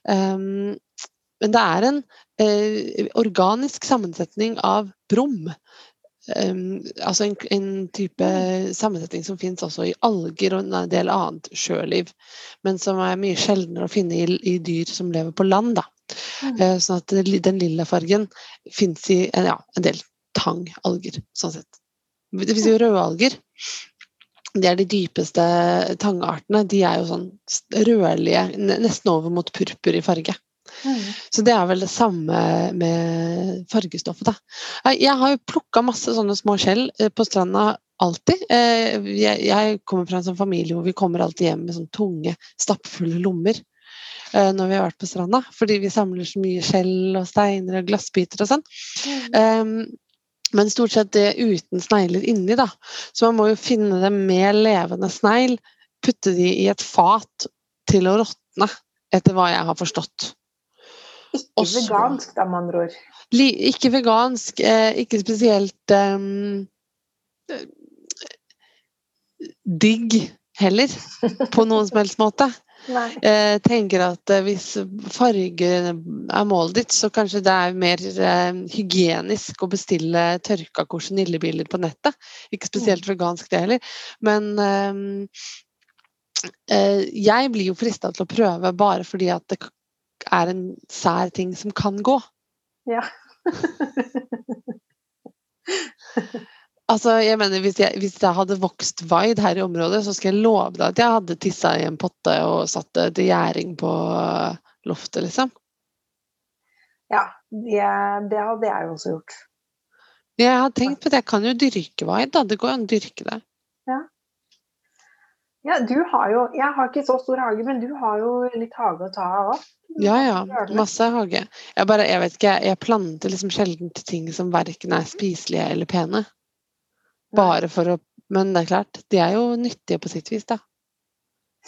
Um, men det er en eh, organisk sammensetning av brom. Um, altså en, en, type sammensetning som finnes også i alger og en del annet sjøliv. Men som er mye sjeldnere å finne i, i dyr som lever på land. Da. Mm. Uh, sånn at den lilla fargen fins i ja, en del tangalger, sånn sett. Det finnes jo rødalger. Det er de dypeste tangartene. De er jo sånn rødlige, nesten over mot purpur i farge. Mm. Så det er vel det samme med fargestoffet, da. Jeg har jo plukka masse sånne små skjell eh, på stranda alltid. Eh, jeg kommer fra en sånn familie hvor vi kommer alltid hjem med sånn tunge, stappfulle lommer eh, når vi har vært på stranda. Fordi vi samler så mye skjell og steiner og glassbiter og sånn. Mm. Um, men stort sett det uten snegler inni, da. Så man må jo finne det med levende snegl, putte de i et fat til å råtne, etter hva jeg har forstått. Ikke Også, vegansk, da, med andre ord. Ikke vegansk, eh, ikke spesielt um, digg heller, på noen som helst måte. Eh, tenker at eh, hvis farge er målet ditt, så kanskje det er mer hygienisk å bestille tørka korsenillebiler på nettet. Ikke spesielt mm. vegansk det heller. Men jeg blir jo frista til å prøve bare fordi at det er en sær ting som kan gå. Ja. Altså, jeg mener, hvis jeg, hvis jeg, hadde vokst wide her i området, så skal jeg love deg at jeg hadde tissa i en potte og satt det til gjæring på loftet, liksom. Ja, det, det hadde jeg også gjort. Jeg har tenkt på det. Jeg kan jo dyrke wide, da. Det går an å dyrke det. Ja. ja. du har jo Jeg har ikke så stor hage, men du har jo litt hage å ta av òg. Ja, ja. Masse hage. Jeg bare, jeg vet ikke, jeg planter liksom sjelden ting som verken er spiselige eller pene. Bare for å Men det er klart, de er jo nyttige på sitt vis, da.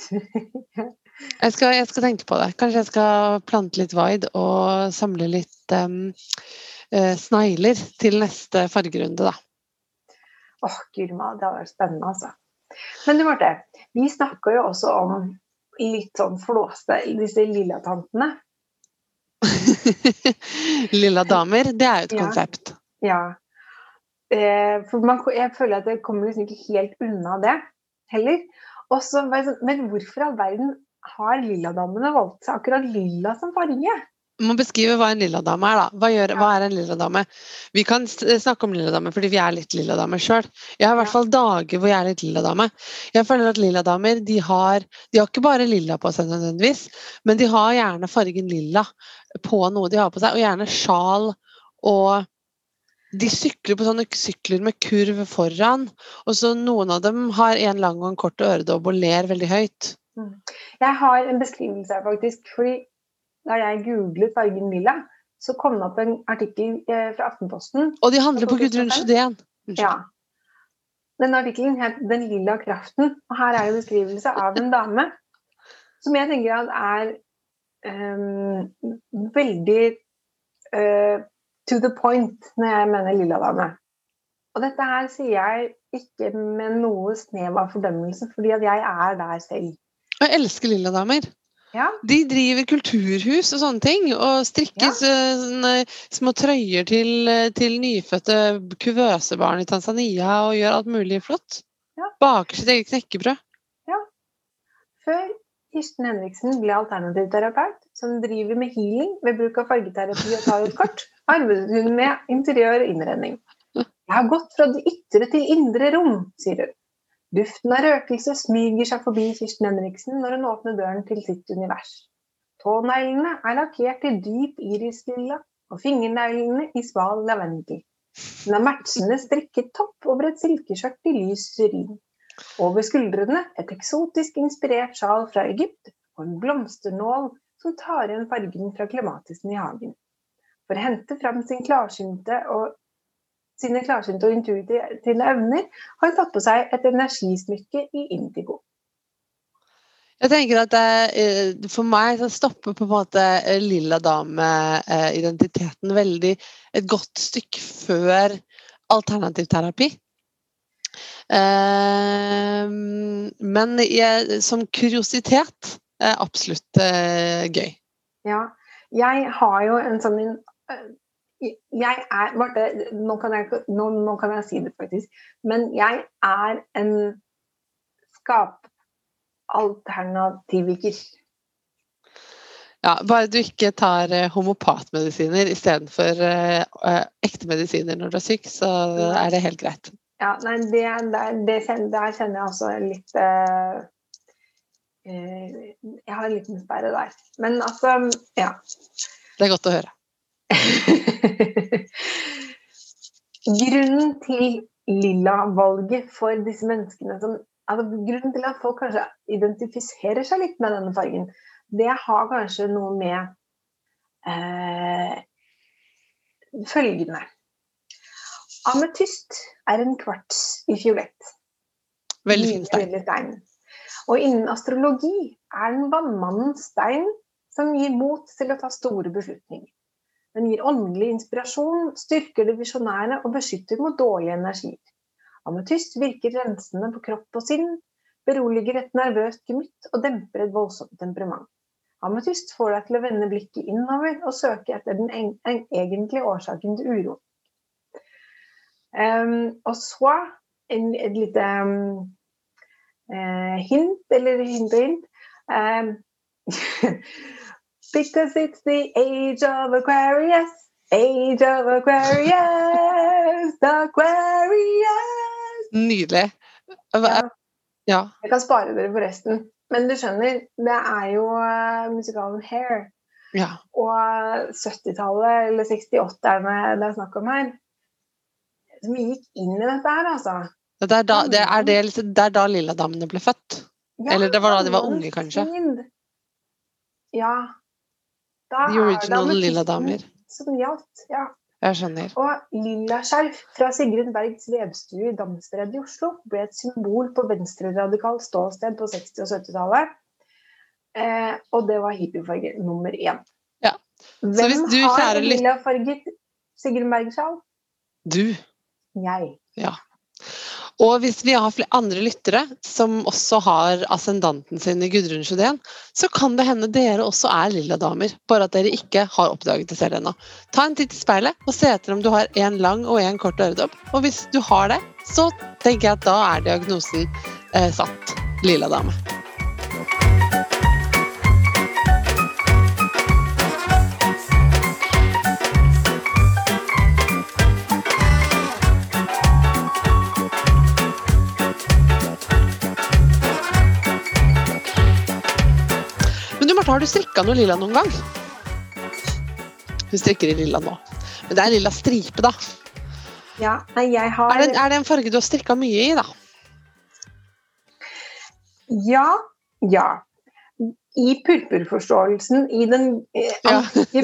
Jeg skal, jeg skal tenke på det. Kanskje jeg skal plante litt wide og samle litt um, uh, snegler til neste fargerunde, da. Åh, oh, Gurma, det hadde vært spennende, altså. Men du Marte, vi snakker jo også om litt sånn flåste, disse lilla tantene. lilla damer, det er jo et ja. konsept. Ja. Eh, for man, jeg føler at jeg kommer liksom ikke helt unna det heller. Også, sånn, men hvorfor all verden har lilladamene valgt seg akkurat lilla som farge? Må beskrive hva en lilladame er, da. Hva, gjør, hva er en lilladame? Vi kan snakke om lilladame fordi vi er litt lilladame sjøl. Jeg har i hvert fall dager hvor jeg er litt lilladame. Jeg føler at lilladamer de har, de har ikke bare lilla på seg nødvendigvis, men de har gjerne fargen lilla på noe de har på seg, og gjerne sjal og de sykler på sånne sykler med kurv foran, og så noen av dem har en lang og en kort øredobb og ler veldig høyt. Mm. Jeg har en beskrivelse her, faktisk. fordi da jeg googlet fargen lilla, så kom det opp en artikkel eh, fra Aftenposten. Og de handler på Gudrun Sjødén. Ja. Den artikkelen het 'Den lilla kraften', og her er en beskrivelse av en dame som jeg tenker at er um, veldig uh, to the point når jeg mener lilla dame. Og dette her sier jeg ikke med noe snev av fordømmelse, fordi at jeg er der selv. Jeg elsker lilla damer. Ja. De driver kulturhus og sånne ting, og strikker ja. små trøyer til, til, nyfødte kuvøsebarn i Tanzania og gjør alt mulig flott. Ja. Baker sitt eget knekkebrød. Ja. Før Kirsten Henriksen ble alternativterapeut, som driver med healing ved bruk av fargeterapi og tarotkort, arbeidet hun med interiør og innredning. Jeg har gått fra det ytre til indre rom, sier hun. Duften av røkelse smyger seg forbi Kirsten Henriksen når hun åpner døren til sitt univers. Tåneglene er lakkert i dyp irislilla, og fingerneglene i sval lavendel. Hun har matchende strikket topp over et silkeskjørt i lys syrin. Over skuldrene et eksotisk inspirert sjal fra Egypt og en blomsternål som tar igjen fargen fra klimatisen i hagen for å hente fram sin klarsynte og, sine klarsynte og intuitive evner, har tatt på seg et energismykke i indigo. Jeg tenker at det, eh, For meg så stopper på en måte eh, lilla dame-identiteten veldig et godt stykke før alternativ terapi. men jeg, som kuriositet er absolutt gøy. Ja, Jeg har jo en sånn Jeg er Marte, nå kan jeg, nå, nå kan jeg si det faktisk, men jeg er en skapalternativiker. Ja, bare du ikke tar uh, homopatmedisiner istedenfor uh, uh, ekte medisiner når du er syk, så er det helt greit. Ja, nei, det, der, det kjenner, der kjenner jeg også litt uh, Jeg har en liten sperre der. Men altså, ja. Det er godt å høre. grunnen til lilla-valget for disse menneskene som altså, Grunnen til at folk kanskje identifiserer seg litt med denne fargen, det har kanskje noe med eh, følgende Ametyst er en kvarts i fiolett. Veldig fin stein. Og innen astrologi er den vannmannens stein som gir mot til å ta store beslutninger. Den gir åndelig inspirasjon, styrker det visjonære og beskytter mot dårlige energier. Ametyst virker rensende på kropp og sinn, beroliger et nervøst gemytt og demper et voldsomt temperament. Ametyst får deg til å vende blikket innover og søke etter den egentlige årsaken til uro. Um, og så en, et lite um, uh, hint, eller hint og hint. Um, Because it's the age of Aquarius. Age of Aquarius, Aquarius. Nydelig. Ja. ja. Jeg kan spare dere for resten. Men du skjønner, det er jo uh, musikalen Hair. Ja. Og 70-tallet, eller 68 er det er snakk om her, som gikk inn i dette her, altså. Det er da, det er det, det er da Lilladamene ble født? Ja, eller det var da de var unge, kanskje? Ja, da The original lilla damer. Som gjaldt, ja. Jeg skjønner. Og lillaskjerf fra Sigrun Bergs vevstue i Damsbredt i Oslo ble et symbol på venstreradikalt ståsted på 60- og 70-tallet. Eh, og det var hippiefarge nummer én. Ja. Hvem du, har lillafarget Sigrun Berg-sjal? Du. Jeg. Ja. Og hvis vi har flere andre lyttere som også har ascendanten sin i Gudrun Sjødén, så kan det hende dere også er lilla damer, bare at dere ikke har oppdaget det selv ennå. Ta en titt i speilet og se etter om du har en lang og en kort øredobb. Og hvis du har det, så tenker jeg at da er diagnosen eh, satt lilla dame. Har du strikka noe lilla noen gang? Hun strikker i lilla nå. Men det er lilla stripe, da. Ja, nei, jeg har er det, er det en farge du har strikka mye i, da? Ja. Ja. I purpurforståelsen, i den eh, ja.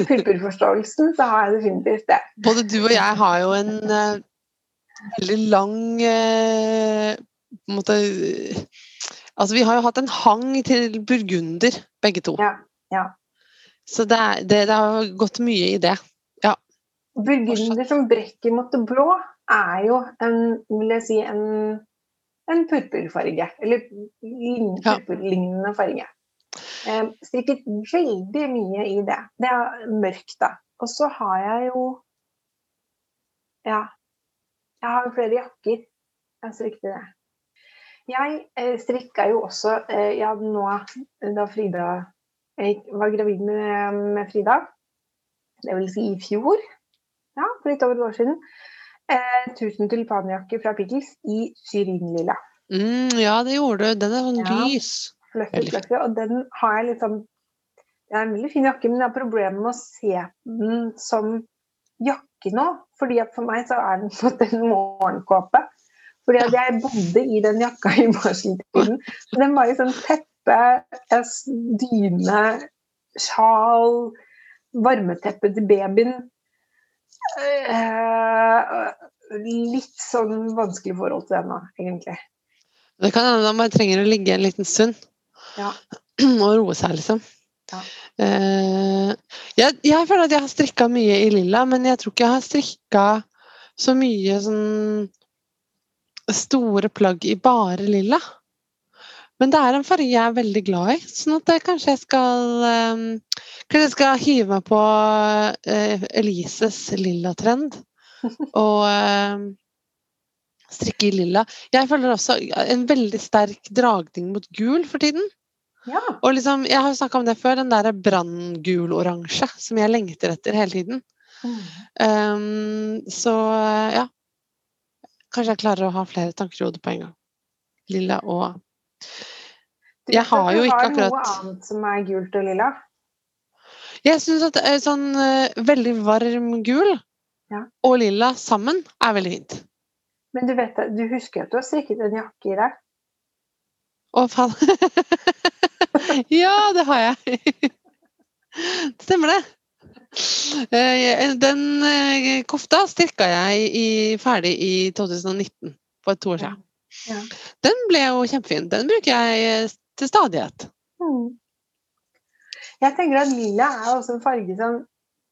purpurforståelsen, så har jeg definitivt det. Både du og jeg har jo en uh, veldig lang uh, på en måte Altså, vi har jo hatt en hang til burgunder, begge to. Ja, ja. Så det, er, det, det, har gått mye i det. Ja. Burgunder som brekker mot det blå, er jo en, vil jeg si, en, en purpurfarge. Eller purpurlignende farge. Eh, strikket veldig mye i det. Det er mørkt, da. Og så har jeg jo Ja. Jeg har flere jakker. Jeg strikket det. Jeg eh, strikka jo også eh, ja, nå da Frida Jeg var gravid med, med Frida, det vil si i fjor, ja, for litt over et år siden. Eh, 1000 tulipanjakker fra Pickles i syrinlilla. Mm, ja, det gjorde du. Den er sånn ja, lys. Fluffy, fluffy. Og den har jeg litt sånn Det er en veldig fin jakke, men jeg har problemer med å se den som jakke nå. fordi at for meg så er den fått en morgenkåpe. Fordi at jeg bodde i den jakka i barseltiden. Den var i sånn teppe, dyne, sjal, varmeteppe til babyen. Uh, litt sånn vanskelig forhold til den da, egentlig. Det kan hende man trenger å ligge en liten stund ja. og roe seg, liksom. Ja. Jeg, jeg, føler at jeg har strikka mye i lilla, men jeg tror ikke jeg har strikka så mye sånn store plagg i bare lilla. Men det er en farge jeg er veldig glad i, sånn at jeg, kanskje jeg skal um, Kanskje jeg skal hive meg på uh, Elises lilla-trend. Og um, strikke i lilla. Jeg føler også en veldig sterk dragning mot gul for tiden. Ja. Og liksom, jeg har jo snakka om det før, den der branngul-oransje som jeg lengter etter hele tiden. Mm. Um, så ja. Kanskje jeg klarer å ha flere tanker i hodet på en gang. Lilla og Jeg har jo ikke akkurat du har noe annet som er gult og lilla. Jeg syns at eh, sånn eh, veldig varm gul Ja. og lilla sammen er veldig fint. Men du vet det, du husker at du har strikket en jakke i deg? Å, faen. ja, det har jeg. Stemmer det. Eh, Den eh, kofta strikka jeg i, ferdig i 2019, for to år siden. Ja. Den ble jo kjempefin. Den bruker jeg eh, til stadighet. Mm. Jeg tenker at lilla er også en farge som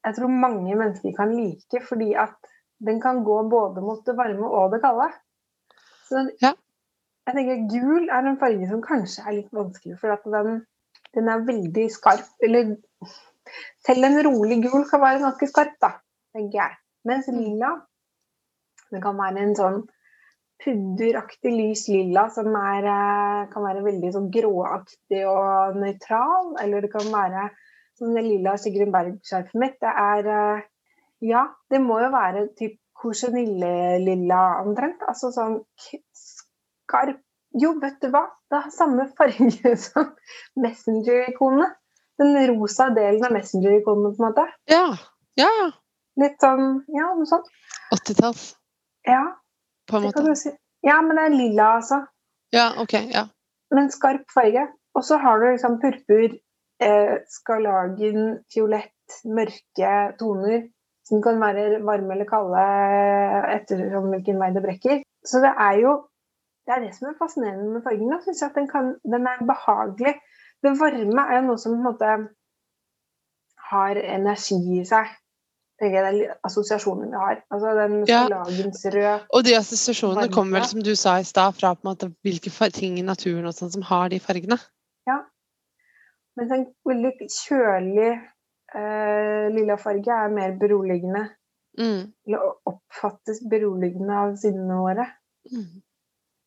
jeg tror mange mennesker kan like, fordi at den kan gå både mot det varme og det kalde. Så Ja. jeg tenker at gul er en farge som kanskje er litt vanskelig, for at den, den er veldig skarp. Eller selv en rolig gul kan være ganske skarp, da, tenker jeg. Mens lilla, det kan være en sånn pudderaktig lys lilla som er, eh, kan være veldig sånn gråaktig og nøytral. Eller det kan være som det lilla Sigrun Berg-skjerfet mitt. Det er eh, Ja, det må jo være typ korsenille-lilla omtrent. Altså sånn skarp Jo, vet du hva? Det har samme farge som Messenger-ikonene. Den rosa delen av Messenger-ikonet, på en måte. Ja. Ja, ja. Litt sånn Ja, noe sånt. 80-talls, Ja, på en måte. si. Ja, men det er lilla, altså. Ja, OK. Ja. men skarp farge. Og så har du liksom purpur, eh, skarlagen, fiolett, mørke toner. Som kan være varme eller kalde ettersom hvilken vei det brekker. Så det er jo det er det som er fascinerende med fargen. da, synes jeg at den, kan, den er behagelig. Det varme er jo noe som på en måte har energi i seg. jeg, Det er assosiasjonen vi har. Altså den Ja. Og de assosiasjonene Varme. kommer vel, som du sa i stad, fra måte hvilke ting i naturen og sånn som har de fargene. Ja. Mens en veldig kjølig eh, lilla farge er mer beroligende. Mm. Eller oppfattes beroligende av sinnene våre. Mm.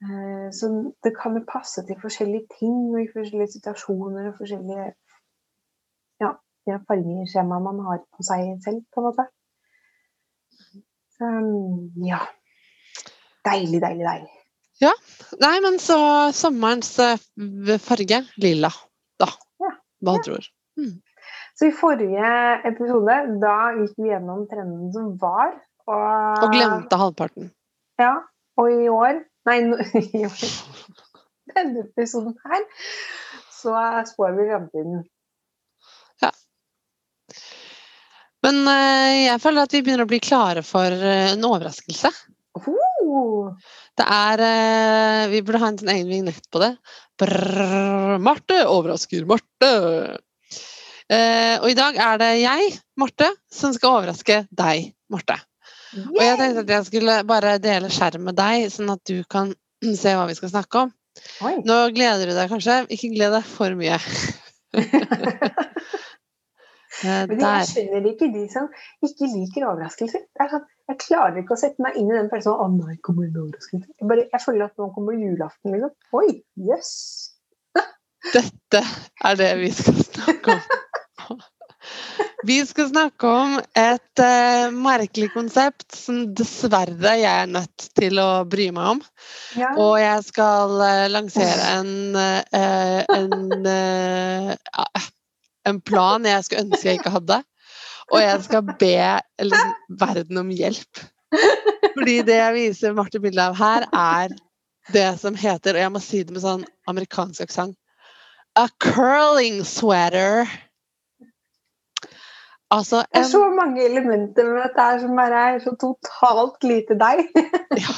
Eh, så det kan jo passe til forskjellige ting og i forskjellige situasjoner og forskjellige ja, fargeskjemaer man har på seg selv, på en måte. Så ja. Deilig, deilig, deilig. Ja. Nei, men så sommerens eh, farge lilla, da. Ja. Hva Ja. tror Så i forrige episode, da gikk vi gjennom trenden som var. Og, Og glemte halvparten. Ja, og i år Nei, no, år. Denne episoden her, så spår vi fremtiden. Men eh, jeg føler at vi begynner å bli klare for eh, en overraskelse. Oh, Det er eh, Vi burde ha en sånn egen vignett på det. Brrr, Marte overrasker Marte. Og i dag er det jeg, Marte, som skal overraske deg, Marte. Og jeg tenkte at jeg skulle bare dele skjerm med deg, sånn at du kan se hva vi skal snakke om. Oi. Nå gleder du deg kanskje. Ikke gled deg for mye. Eh, Men jeg skjønner ikke de som ikke liker overraskelser. Er sånn, jeg klarer ikke å sette meg inn i den følelsen av å nei, kommer det overraskelse? Jeg, bare, jeg føler at nå kommer julaften, liksom. Oi, jøss. Dette er det vi skal snakke om. Vi skal snakke om et uh, merkelig konsept som dessverre jeg er nødt til å bry meg om. Ja. Og jeg skal uh, lansere en, uh, en, en plan jeg skulle ønske jeg ikke hadde. Og jeg skal be eller, verden om hjelp. Fordi det jeg viser Marte bilde av her, er det som heter, og jeg må si det med sånn amerikansk aksent A curling sweater. Altså Det er så mange elementer med dette her som bare er så totalt lite deg. Ja.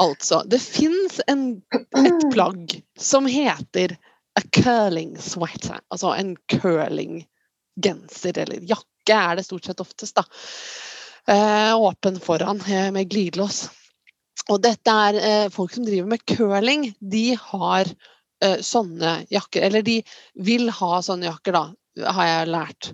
Altså, det fins et plagg som heter a curling sweater. Altså en curling-genser eller jakke er det stort sett oftest, da. Eh, åpen foran eh, med glidelås. Og dette er eh, folk som driver med curling. De har eh, sånne jakker. Eller de vil ha sånne jakker, da, har jeg lært.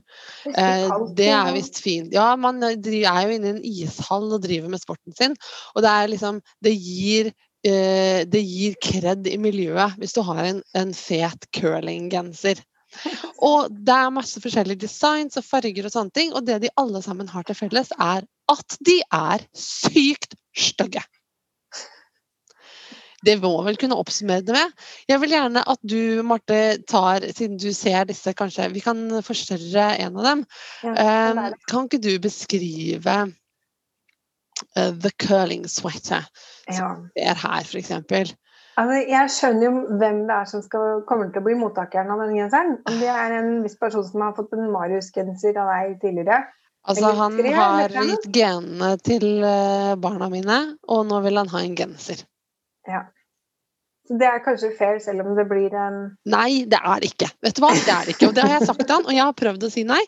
Det er Eh, visst fint. Ja, man eh, er jo inne i en ishall og driver med sporten sin. Og det er liksom Det gir eh, det gir kred i miljøet hvis du har en, en fet curlinggenser. Og det er masse forskjellige designs og farger og sånne ting, og det de alle sammen har til felles, er at de er sykt stygge. Det må vel kunne oppsummere det med. Jeg vil gjerne at du, Marte, tar, siden du ser disse, kanskje Vi kan forstørre en av dem. Ja, Eh, kan ikke du beskrive uh, the curling sweater Ja. er her, f.eks.? Altså, jeg skjønner jo hvem det er som skal, kommer til å bli mottakeren av denne genseren. Om det er en viss person som har fått en Marius-genser av deg tidligere. Altså, han har gitt genene til eh, barna mine, og nå vil han ha en genser. Ja. Så det er kanskje fair, selv om det blir en Nei, det er ikke. Vet du hva? Det er det ikke. Og det har jeg sagt til han, og jeg har prøvd å si nei.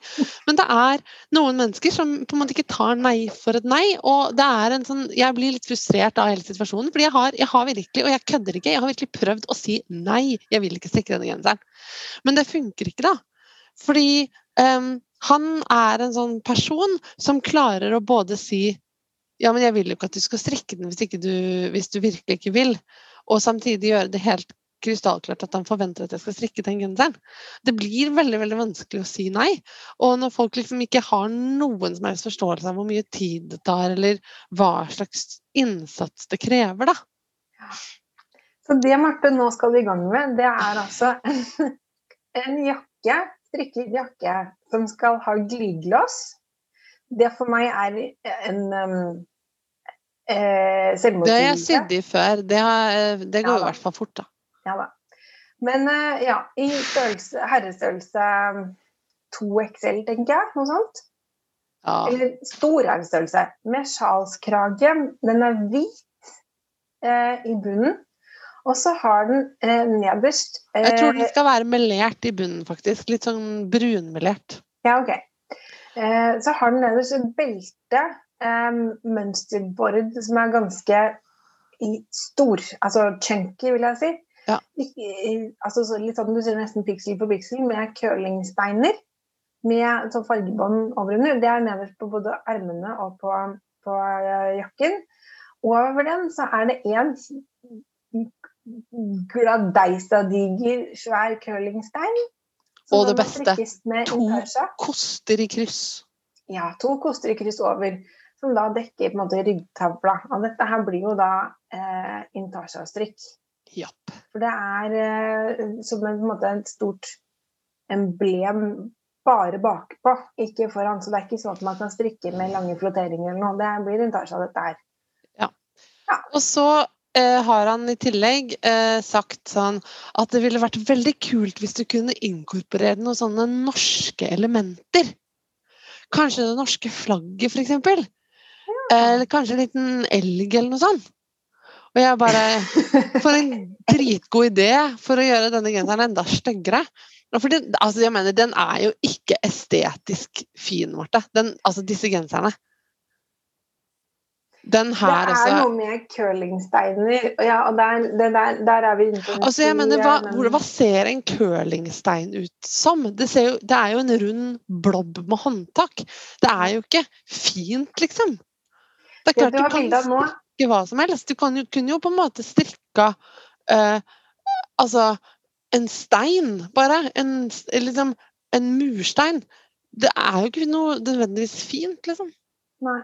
Men det er noen mennesker som på en måte ikke tar nei for et nei. Og det er en sånn Jeg blir litt frustrert av hele situasjonen. Fordi jeg har, jeg har virkelig, og jeg kødder ikke, jeg har virkelig prøvd å si nei. Jeg vil ikke strikke denne genseren. Men det funker ikke, da. Fordi um, han er en sånn person som klarer å både si ja, men jeg vil jo ikke at du skal strikke den hvis, du, hvis du virkelig ikke vil. Og samtidig gjøre det helt krystallklart at han forventer at jeg skal strikke den genseren. Det blir veldig veldig vanskelig å si nei. Og når folk liksom ikke har noen som helst forståelse av hvor mye tid det tar, eller hva slags innsats det krever, da. Så det Marte nå skal i gang med, det er altså en, en jakke, strikket jakke, som skal ha glidelås. Det for meg er en um, eh, Det har jeg sydd i før. Det, har, det går Ja i hvert fall fort, da. Ja da. Men uh, ja, i størrelse, herrestørrelse 2XL, tenker jeg. Noe sånt. Ja. Eller stor herrestørrelse. Med sjalskrage. Den er hvit eh, i bunnen. Og så har den eh, nederst eh, Jeg tror den skal være melert i bunnen, faktisk. Litt sånn brunmelert. Ja, ok. Eh, så har den nederst et belte, eh, mønsterbord, som er ganske stor. Altså chunky, vil jeg si. Ja. Ikke, altså, så litt sånn du ser nesten piksel på piksel, med curlingsteiner. Med sånn fargebånd overunder. Det er nederst på både ermene og på, på eh, jakken. Over den så er det en gladeistadiger, svær curlingstein. Og det beste, to. Koster i kryss. Ja, to koster i kryss over, som da dekker på en måte ryggtavla. Og dette her blir jo da eh, intarsia-strikk. Japp. For det er eh, som en, måte et stort emblem bare bakpå, ikke foran. Så det er ikke sånn at man kan strikke med lange flotteringer eller noe. Det blir intarsia, dette her. Ja. Og så har han i tillegg eh, sagt sånn at det ville vært veldig kult hvis du kunne inkorporere noen sånne norske elementer. Kanskje det norske flagget, f.eks. eksempel Eller kanskje en liten elg eller noe sånt. Og jeg bare For en dritgod idé for å gjøre denne genseren enda styggere. Altså jeg mener, den er jo ikke estetisk fin, Marte. Den, altså disse genserne. Den her, det er altså noe med curlingsteiner. Ja, og der, der, der er vi Altså, jeg mener, hva, men- hva ser en curlingstein ut som? Det, ser jo, det er jo en rund blobb med håndtak. Det er jo ikke fint, liksom. Det er Det klart du du kan strikke hva som helst. Du kan kunne jo på en måte strikka eh, altså en stein, bare. En, liksom, en murstein. Det er jo ikke noe nødvendigvis fint, liksom. Nei.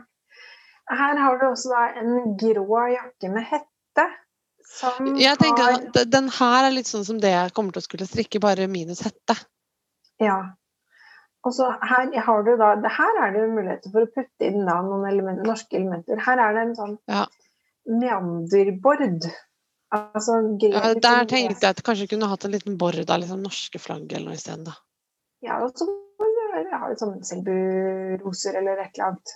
Her har du også en grå jakke med hette. Som Jeg tenker har at Den her er litt sånn som det jeg kommer til å skulle strikke, bare minus hette. Ja. Og så her har du da Her er det jo muligheter for å putte inn da noen elementer, norske elementer. Her er det en sånn Ja. meanderbord. Altså grep Ja, der tenkte jeg at kanskje kunne hatt en liten bord av liksom norske flagg eller noe isteden, da. Ja, og så har vi sånn selburoser eller et eller annet.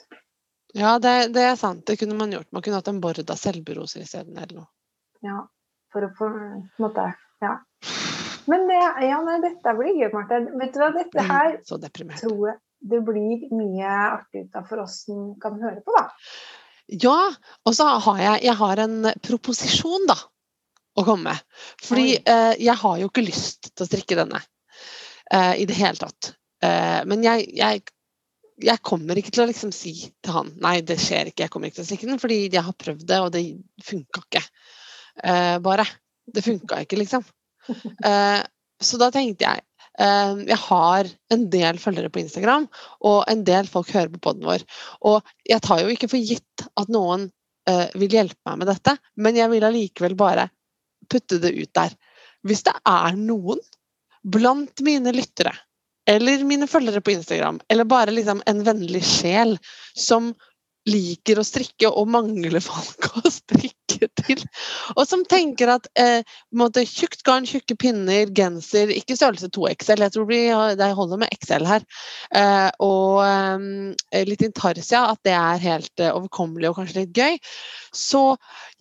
Ja, det, det er sant. Det kunne man gjort. Man kunne hatt en bord av selburoser isteden, eller noe. Ja, for å få på en måte Ja. Men det, ja, nei, dette blir gøy, Marte. Vet du hva, dette her Mm, Så deprimert. tror jeg det blir mye artig ut av for oss som kan høre på, da. Ja, og så har jeg, jeg har en proposisjon, da. å komme med. Fordi eh, jeg har jo ikke lyst til å strikke denne eh, i det hele tatt. Eh, men jeg, jeg, jeg kommer ikke til å liksom si til han nei, det skjer ikke, jeg kommer ikke til å strikke den, fordi jeg har prøvd det, og det funka ikke. Eh, bare. Det funka ikke, liksom. Eh, så da tenkte jeg eh, Jeg har en del følgere på Instagram, og en del folk hører på poden vår. Og jeg tar jo ikke for gitt at noen eh, vil hjelpe meg med dette, men jeg vil allikevel bare putte det ut der. Hvis det er noen blant mine lyttere eller mine følgere på Instagram, eller bare liksom en vennlig sjel som liker å strikke og mangler folk å strikke til. Og som tenker at eh, tjukt garn, tjukke pinner, genser Ikke størrelse 2XL, jeg tror det holder med XL her. Eh, og eh, litt intarsia, at det er helt eh, overkommelig og kanskje litt gøy. Så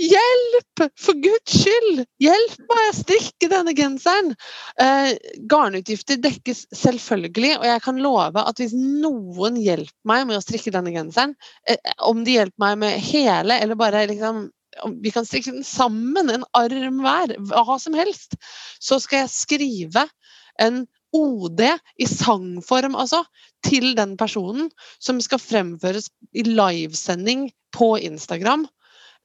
hjelp! For guds skyld! Hjelp meg å strikke denne genseren! Eh, garnutgifter dekkes selvfølgelig, og jeg kan love at hvis noen hjelper meg med å strikke denne genseren, eh, om de hjelper meg med hele, eller bare liksom vi kan strikke den sammen, en arm hver, hva som helst, så skal jeg skrive en OD i sangform, altså, til den personen som skal fremføres i livesending på Instagram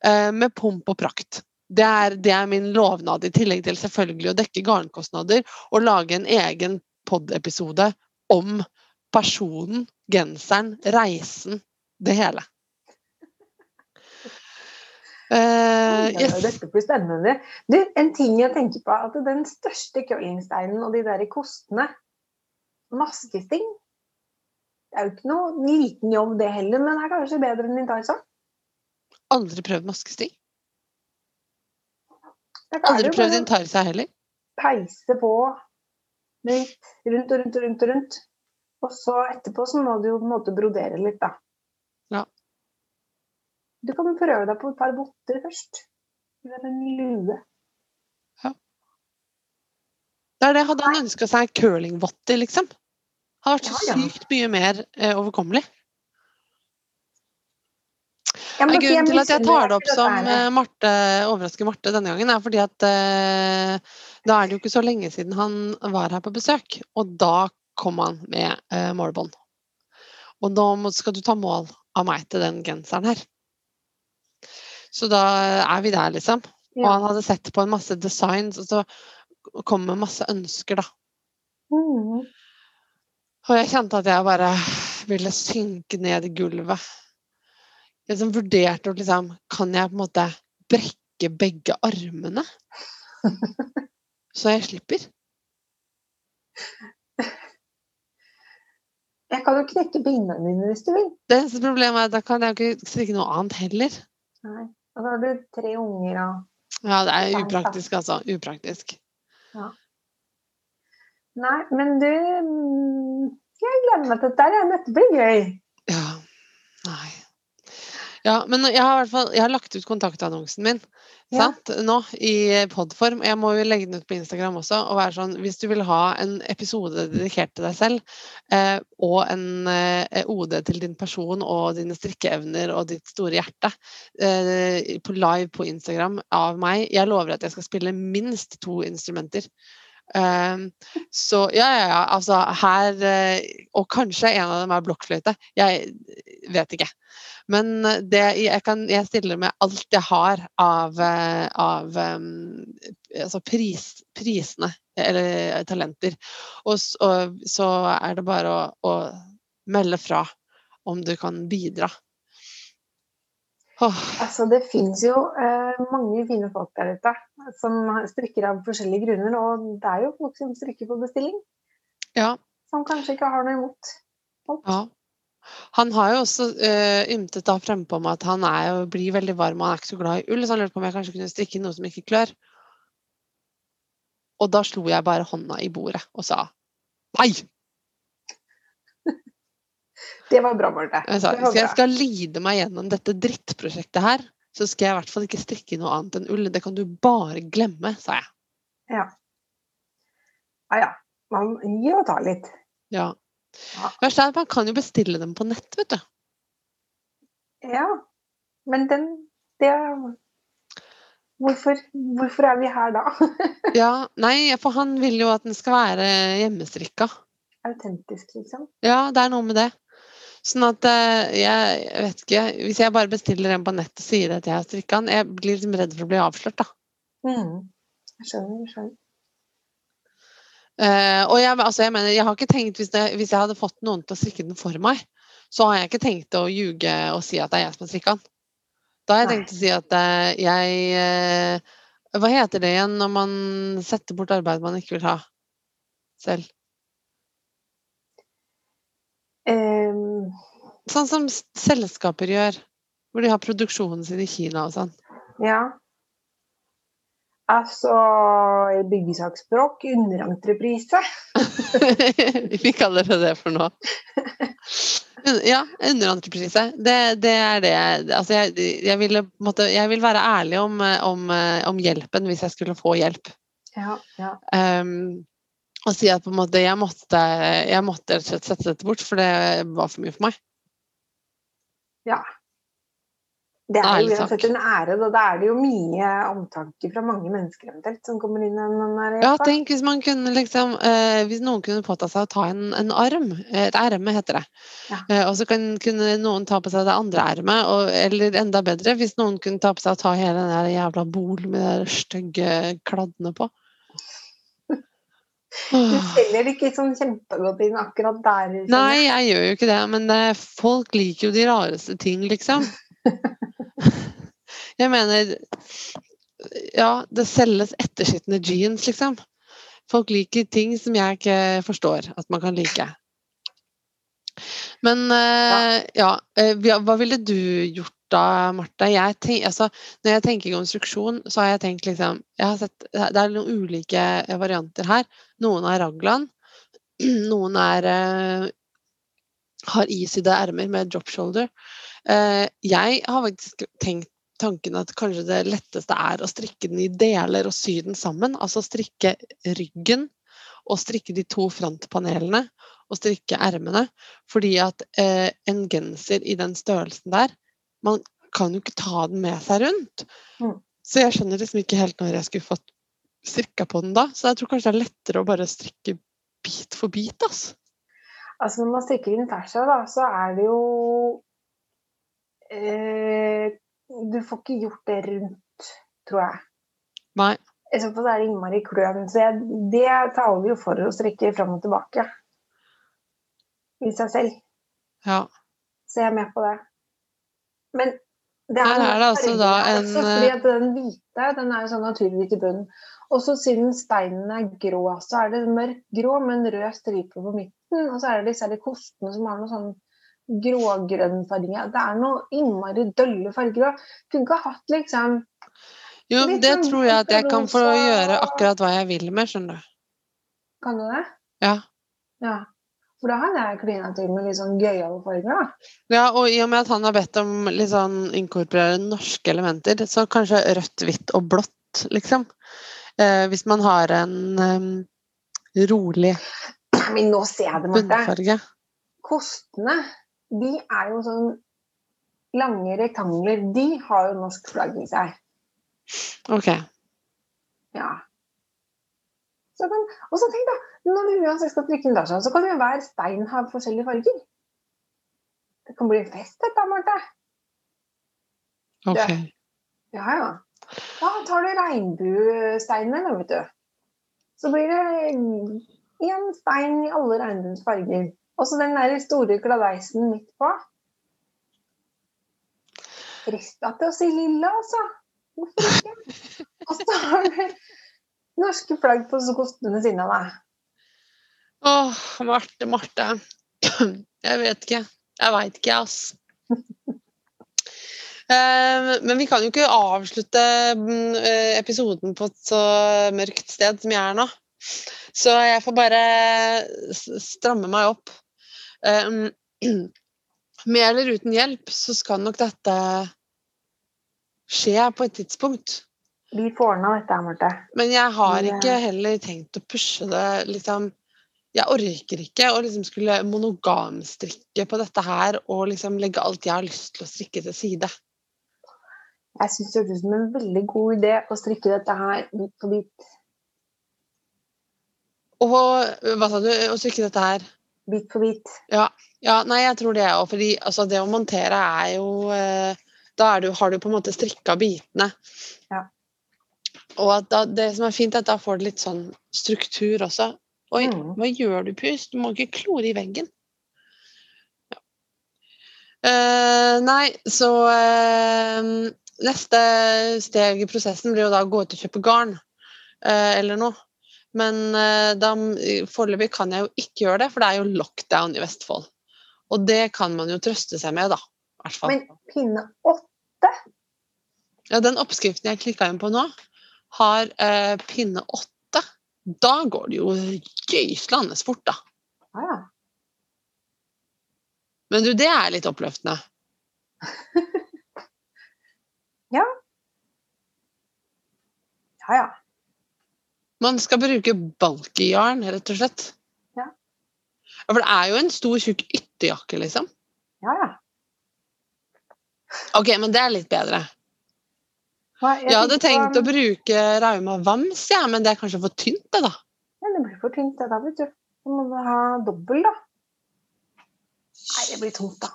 eh, med pomp og prakt. Det er, det er min lovnad, i tillegg til selvfølgelig å dekke garnkostnader og lage en egen pod-episode om personen, genseren, reisen, det hele. Yes. Dette blir spennende. Du, en ting jeg tenker på, at den største curlingsteinen og de der kostene Maskesting. Det er jo ikke noe liten jobb det heller, men det er kanskje bedre enn Intarsa. Aldri prøvd maskesting. Aldri prøvd intarsa heller. peise på litt rundt og rundt og rundt rundt. Og så etterpå så må du jo på en måte brodere litt, da. Ja. Du kan prøve deg på et par votter først. Eller en lue. Det er det. Hadde han ønska seg curlingvotter, liksom? Hadde vært så Ja, ja. sykt mye mer eh, overkommelig. Ja, men grunnen til at jeg tar det opp som eh, Marte, overrasker Marte denne gangen, er fordi at eh, da er det jo ikke så lenge siden han var her på besøk. Og da kom han med eh, målbånd. Og nå skal du ta mål av meg til den genseren her. Så da er vi der, liksom. Og han hadde sett på en masse designs, og så kom med masse ønsker, da. Mm. Og jeg kjente at jeg bare ville synke ned i gulvet. Jeg liksom vurderte å liksom Kan jeg på en måte brekke begge armene? Så jeg slipper. Jeg kan jo knekke bindene dine hvis du vil. Det eneste problemet er at da kan jeg jo ikke strikke noe annet heller. Nei. Og da har du tre unger og Ja, det er upraktisk, altså. Upraktisk. Ja. Nei, men du Jeg gleder meg til dette. Dette blir gøy. Ja. Nei. Ja, men jeg har fall jeg har lagt ut kontaktannonsen min Ja. sant? nå i podform. Jeg må jo legge den ut på Instagram også. og være sånn, Hvis du vil ha en episode dedikert til deg selv, eh, og en eh, OD til din person og dine strikkeevner og ditt store hjerte eh, på live på Instagram av meg Jeg lover at jeg skal spille minst to instrumenter. Um, så ja, ja, ja, altså her eh, Og kanskje en av dem er blokkfløyte. Jeg vet ikke. Men det, jeg, kan, jeg stiller med alt jeg har av, eh, av altså pris, prisene, eller talenter. Og, s- og så er det bare å, å melde fra om du kan bidra. Altså, det finnes jo eh, mange fine folk der ute som strikker av forskjellige grunner. Og det er jo folk som strikker på bestilling, ja, som kanskje ikke har noe imot. alt. ja. Han har jo også eh, ymtet da frempå med at han jo, blir veldig varm og han er ikke så glad i ull, så han lurte på om jeg kanskje kunne strikke noe som ikke klør. Og da slo jeg bare hånda i bordet og sa nei! Det var bra, Marte. Hvis jeg skal lide meg gjennom dette drittprosjektet her, så skal jeg i hvert fall ikke strikke noe annet enn ull. Det kan du bare glemme, sa jeg. Ja. ja ja. Man gir og tar litt. Ja. Ja. Verst er at man kan jo bestille dem på nett, vet du. Ja. Men den det, Hvorfor, hvorfor er vi her da? Ja, nei, for han vil jo at den skal være hjemmestrikka. Autentisk, liksom. Ja, det er noe med det. Sånn at eh, jeg, jeg vet ikke Hvis jeg bare bestiller en på nett og sier at jeg har strikka den, jeg blir liksom redd for å bli avslørt, da. Mm. Jeg skjønner, jeg skjønner. Uh, og jeg, altså, jeg mener, jeg har ikke tenkt hvis, det, hvis jeg hadde fått noen til å strikke den for meg, så har jeg ikke tenkt å ljuge og si at det er jeg som har strikka den. Da har jeg Nei. tenkt å si at uh, jeg uh, Hva heter det igjen når man setter bort arbeid man ikke vil ha selv? Ehm, Sånn som selskaper gjør, hvor de har produksjonen sin i Kina og sånn. ja. Altså, i byggesaksspråk, underentreprise. Vi kaller det det for nå. Ja, underentreprise. Det, det er det. Altså, jeg, jeg, ville, måtte, jeg vil være ærlig om, om, om hjelpen hvis jeg skulle få hjelp. Ja, ja. Um, og si at på en måte jeg måtte, jeg måtte rett og slett sette dette bort, for det var for mye for meg. Ja. Det er jo uansett en ære, da. Da er det jo mye omtanke fra mange mennesker eventuelt som kommer inn i den der Ja, tenk hvis man kunne liksom eh, Hvis noen kunne påta seg å ta en, en arm, eh, et erme heter det, Ja. eh, og så kan, kunne noen ta på seg det andre ermet, eller enda bedre hvis noen kunne ta på seg å ta hele den jævla bolen med de stygge kladdene på. Du selger det ikke sånn kjempegodt inn akkurat der. Sånn. Nei, jeg. gjør jo ikke det, men eh, folk liker jo de rareste ting, liksom. Jeg mener Ja, det selges etterskitne jeans, liksom. Folk liker ting som jeg ikke forstår at man kan like. Men ja, ja, eh, hva ville du gjort da, Martha? Jeg tenk, altså, når jeg tenker konstruksjon, så har jeg tenkt liksom jeg har sett, Det er noen ulike eh, varianter her. Noen er raglan. Noen er har isydde ermer med drop shoulder. Eh, jeg har faktisk tenkt tanken at kanskje det letteste er å strikke den i deler og sy den sammen. Altså strikke ryggen og strikke de to frontpanelene og strikke ermene. Fordi at eh, en genser i den størrelsen der, man kan jo ikke ta den med seg rundt. Mm. Så jeg skjønner liksom ikke helt når jeg skulle fått strikka på den da. Så jeg tror kanskje det er lettere å bare strikke bit for bit, altså. Altså når man strikker inn tersa, da, så er det jo eh, Du får ikke gjort det rundt, tror jeg. Nei. I så fall er det innmari kløn. Så jeg, det taler jo for å strikke fram og tilbake i seg selv. Ja. Så jeg er med på det. Men det Her er det altså da en, også, fordi at den hvite den er sånn naturhvit i bunnen. Og så siden steinen er grå, så er det mørk grå med en rød stripe på midten. Og så er det her kostene som har noe sånn grågrønn farge. Det er noe innmari dølle farger. da. Kunne ikke hatt liksom Jo, Litt det sånn tror jeg at jeg kan få gjøre akkurat hva jeg vil med, skjønner du. Kan du det? Ja. Ja. For da hadde jeg klina til med litt sånn gøyale farger, da. ja, og i og med at han har bedt om litt sånn inkorporere norske elementer, så kanskje rødt, hvitt og blått, liksom. Eh, hvis man har en um, rolig Men nå ser jeg det, Marte. Kostene, de er jo sånn lange rektangler. De har jo norsk flagg i seg. Ok. Ja. Så kan, og så tenk da, når du uansett skal strikke en dasha, så kan jo hver stein ha forskjellige farger. Det kan bli en fest dette, Marte. ok. Ja, ja. Da tar du regnbuesteinene, vet du. Så blir det én stein i alle regnbuens farger. Og så den der store kladeisen midt på. Frista til å si lilla, altså. Hvorfor ikke? Og så har du norske flagg på kostene sine av deg. Åh, Marte, Marte. Jeg vet ikke. Jeg veit ikke. Eh, Men vi kan jo ikke avslutte mm, eh, episoden på et så mørkt sted som jeg er nå. Så jeg får bare stramme meg opp. Med eller uten hjelp så skal nok dette skje på et tidspunkt. Vi får ordna dette, Marte. Men jeg har ikke heller tenkt å pushe det liksom Jeg orker ikke å liksom skulle monogamstrikke på dette her og liksom legge alt jeg har lyst til å strikke til side. Jeg syns det hørtes ut som en veldig god idé å strikke dette her bit for bit. Og hva sa du? Å strikke dette her? Bit for bit. Ja, nei, jeg tror det òg. fordi altså, det å montere er jo eh, Da er du, har du på en måte strikka bitene. Og at da, det som er fint, er at da får du litt sånn struktur også. Oi, Mm. hva gjør du, Pus? Du må ikke klore i veggen. Ja. Eh, nei, så eh, Neste steg i prosessen blir jo da å gå ut og kjøpe garn eh, eller noe. Men eh, foreløpig kan jeg jo ikke gjøre det, for det er jo lockdown i Vestfold. Og det kan man jo trøste seg med, da. i hvert fall. Men pinne åtte? Ja, den oppskriften jeg klikka inn på nå, har eh, pinne åtte. Da går det jo gøyslende fort, da. Ja, ja. Men du, det er litt oppløftende. ja, ja. Man skal bruke balkejarn, rett og slett. Ja. Ja, For det er jo en stor, tjukk ytterjakke, liksom. ja, ja. Ok, men det er litt bedre. Jeg hadde tenkt å bruke Rauma Vams, ja, men det er kanskje for tynt, det, da. Ja, det blir for tynt, det da, vet du. Så må du ha dobbel, da. Nei, det blir tungt, da.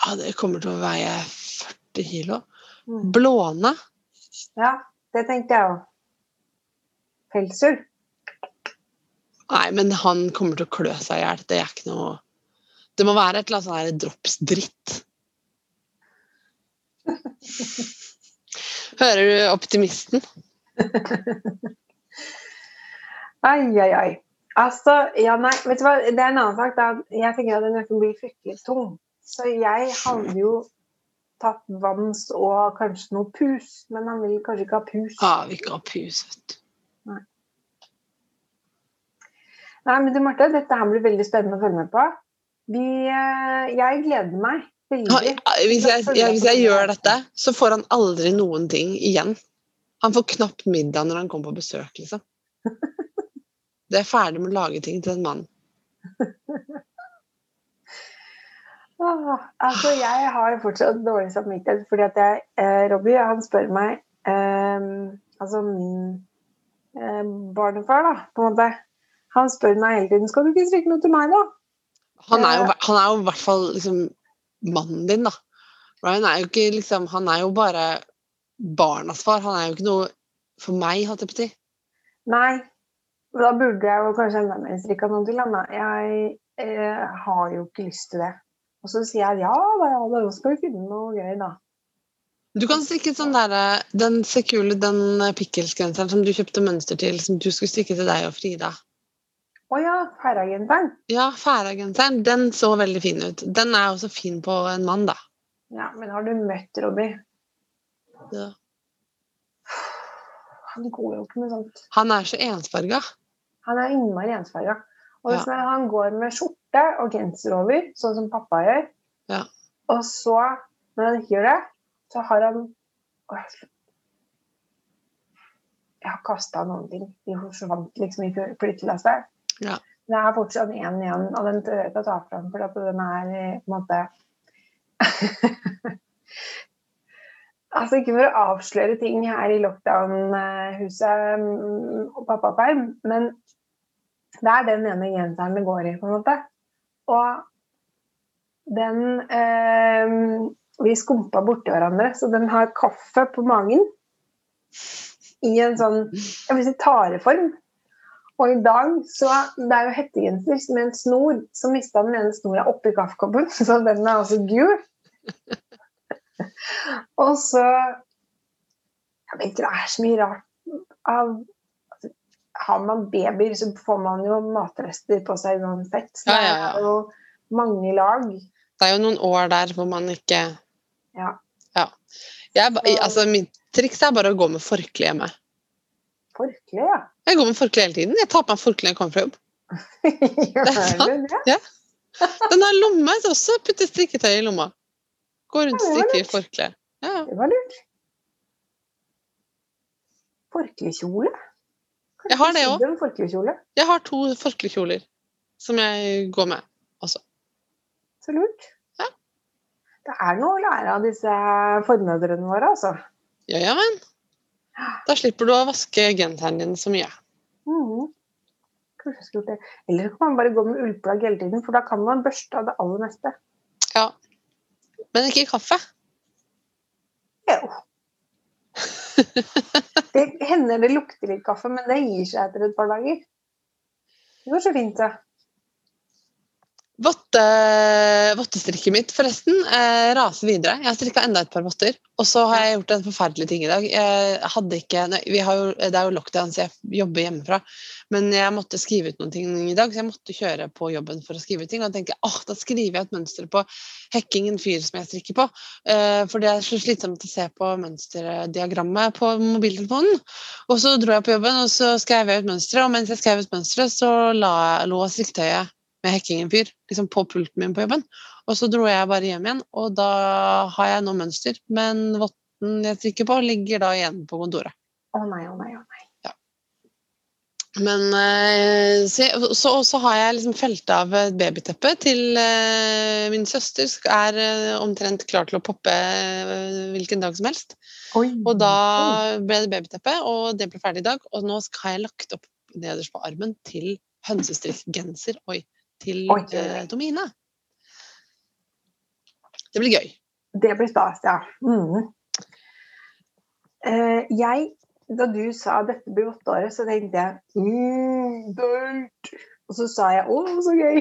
Ja, det kommer til å veie 40 kilo. Mm. Blåne. Ja, det tenkte jeg òg. Pelsull. Nei, men han kommer til å klø seg i hjel. Det er ikke noe Det må være et eller annet sånn drops-dritt. Hører du optimisten? Ai, ai, ai. Altså, ja, nei, vet du hva, det er en annen sak. Da. Jeg tenker at den nøkken blir fryktelig tung. Så jeg hadde jo tatt vanns og kanskje noe pus, men han vil kanskje ikke ha pus. Ja, vi ikke har pus, vet du. Nei, men du Marte, dette her blir veldig spennende å følge med på. Vi, eh, jeg gleder meg veldig. Hvis jeg, ja, hvis jeg gjør dette, så får han aldri noen ting igjen. Han får knapt middag når han kommer på besøk, liksom. Det er ferdig med å lage ting til en mann. Åh, altså, jeg har fortsatt dårlig samvittighet fordi at jeg, eh, Robbie han spør meg eh, Altså min eh, barnefar, da, på en måte. Han spør meg hele tiden skal du ikke strikke noe til meg, da. Han er jo, han er jo i hvert fall liksom mannen din, da. Ryan er jo ikke liksom Han er jo bare barnas far. Han er jo ikke noe for meg, holdt jeg på å si. Nei, da burde jeg jo kanskje enda mer strikka noe til han. da. Jeg eh, har jo ikke lyst til det. Og så sier jeg ja, da, ja, da skal vi finne noe gøy, da. Du kan strikke sånn der, den sekule, den pikkelsgenseren som du kjøpte mønster til, som du skulle strikke til deg og Frida. Å ja, Færagenseren. Ja, Færagenseren. Den så veldig fin ut. Den er også fin på en mann, da. Ja, men har du møtt Robbie? Ja. Han går jo ikke med sånt. Han er så ensfarga. Han er innmari ensfarga. Og Ja. hvis han går med skjorte og genser over, sånn som pappa gjør, Ja. og så, når han ikke gjør det, så har han jeg har kasta noen ting. De forsvant liksom i flyttelasset. Ja. Det er fortsatt én igjen, og den tør jeg ikke å ta fram, for at den er på en måte Altså ikke for å avsløre ting her i lockdown-huset mm, og pappaperm, men det er den ene genseren det går i, på en måte. Og den eh, Vi skumpa borti hverandre, så den har kaffe på magen. I en sånn jeg vil si tareform. Og i dag så Det er jo hettegenser med en snor, så mista den ene snora oppi kaffekoppen, så den er altså gul. Og så Jeg vet ikke, det er så mye rart av altså, Har man babyer, så får man jo matrester på seg uansett. Så Ja, ja, ja. det er jo mange lag. Det er jo noen år der hvor man ikke Ja. jeg, altså, Mitt triks er bare å gå med forkle hjemme. Forkle, ja. Jeg går med forkle hele tiden. Jeg tar på meg forkle når jeg kommer fra jobb. Gjør Det er sant. det? Den har lomme, så også putter strikketøy i lomma. Går rundt og Ja, strikker i forkle. Ja. Det var lurt. Forklekjole? Jeg har det også. forklekjole? Jeg har to forklekjoler som jeg går med. Så lurt. Ja. Det er noe å lære av disse formødrene våre, altså. Ja, ja, men. Da slipper du å vaske genseren din så mye. Mm. Kanskje skulle gjort det. Eller så kan man bare gå med ullplagg hele tiden, for da kan man børste av det aller meste. Ja. Men ikke kaffe. Jo. Det hender det lukter litt kaffe, men det gir seg etter et par dager. Det går så fint, det. Votte, vottestrikket mitt forresten eh, raser videre. Jeg har strikka enda et par votter. Og så har jeg gjort en forferdelig ting i dag. Jeg hadde ikke, nei, vi har jo, det er jo lockdown, så jeg jobber hjemmefra. Men jeg måtte skrive ut noen ting i dag, så jeg måtte kjøre på jobben for å skrive ut ting. Og da tenker jeg oh, da skriver jeg et mønster på hekking en fyr som jeg strikker på. Eh, for det er så slitsomt å se på mønsterdiagrammet på mobiltelefonen. Og så dro jeg på jobben, og så skrev jeg ut mønsteret. Og mens jeg skrev ut mønsteret, så la, lå strikketøyet med hekking en fyr liksom på pulten min på jobben. Og så dro jeg bare hjem igjen, og da har jeg noe mønster. Men votten jeg trykker på, ligger da igjen på kontoret. Å nei, å nei, å nei. Men eh, så, så, så har jeg liksom felt av babyteppet til eh, min søster. Er eh, omtrent klar til å poppe hvilken dag som helst. Oi. Og da ble det babyteppe, og det ble ferdig i dag. Og nå har jeg lagt opp nederst på armen til hønsestrikkgenser. Oi. Til eh, Tomine. Det blir gøy. Det blir stas, ja. Mm. Eh, jeg, da du sa dette blir åtteåret, så tenkte jeg mm, dølt. Og så sa jeg å, så gøy.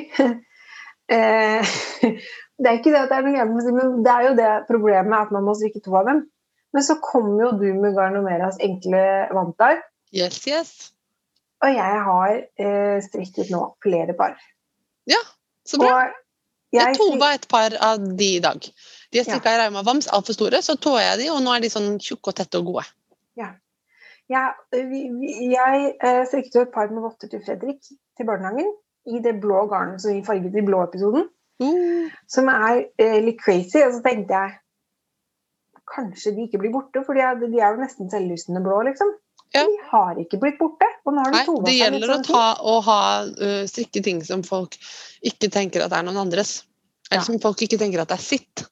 eh, det er ikke det at det er noe gærent men det er jo det problemet at man må strikke to av dem. Men så kom jo du med Garnomeras enkle vantar, Yes, yes. og jeg har eh, strikket nå flere par. Så bra. Og Jeg jeg tova et par av de i dag. De er Ja. strikka i Rauma Vams, altfor store, så toa jeg de, og nå er de sånn tjukke og tette og gode. Ja, vi, jeg eh, strikket jo et par med votter til Fredrik til barnehagen. I det blå garnet som vi farget i blå-episoden. mm. Som er eh, litt crazy. Og så tenkte jeg kanskje de ikke blir borte, for de er, de er jo nesten selvlysende blå, liksom. Ja. De har ikke blitt borte. Og nå har de nei, det gjelder gjelder å sånn ta å ha, uh, strikke ting som folk ikke tenker at er noen andres. Eller Ja. som folk ikke tenker at det er sitt.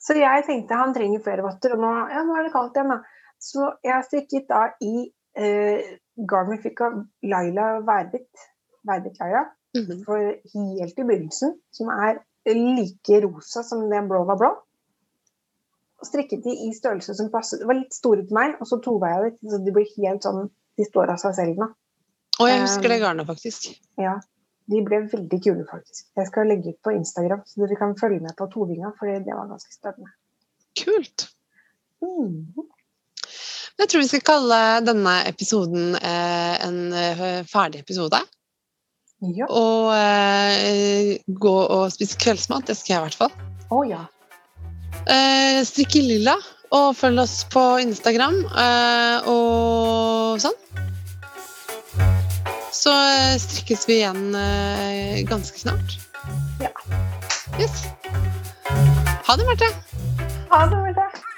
Så jeg tenkte han trenger flere votter, og nå, ja, nå er det kaldt igjen, da. Så jeg har strikket da i uh, garn fikk av Laila Værbit, Værbit Laila, -hmm. for helt i begynnelsen, som er like rosa som det blå var blå. Og strikket de i størrelse som passet. Det var litt store til meg, og så tova jeg det, så de blir helt sånn De står av seg selv nå. Og jeg husker Um, det garnet, faktisk. Ja. De ble veldig kule, faktisk. Jeg skal legge ut på Instagram, så dere kan følge med på tovinga, for det var ganske spennende. Kult. Mm. Jeg tror vi skal kalle denne episoden eh, en eh, ferdig episode. Ja. Og eh, gå og spise kveldsmat. Det skal jeg i hvert fall. Å ja. Eh, strikk lilla, og følg oss på Instagram eh, og sånn. Så eh, strikkes vi igjen ganske snart. Ja. Yes. Ha det, Marte. Ha det, Marte.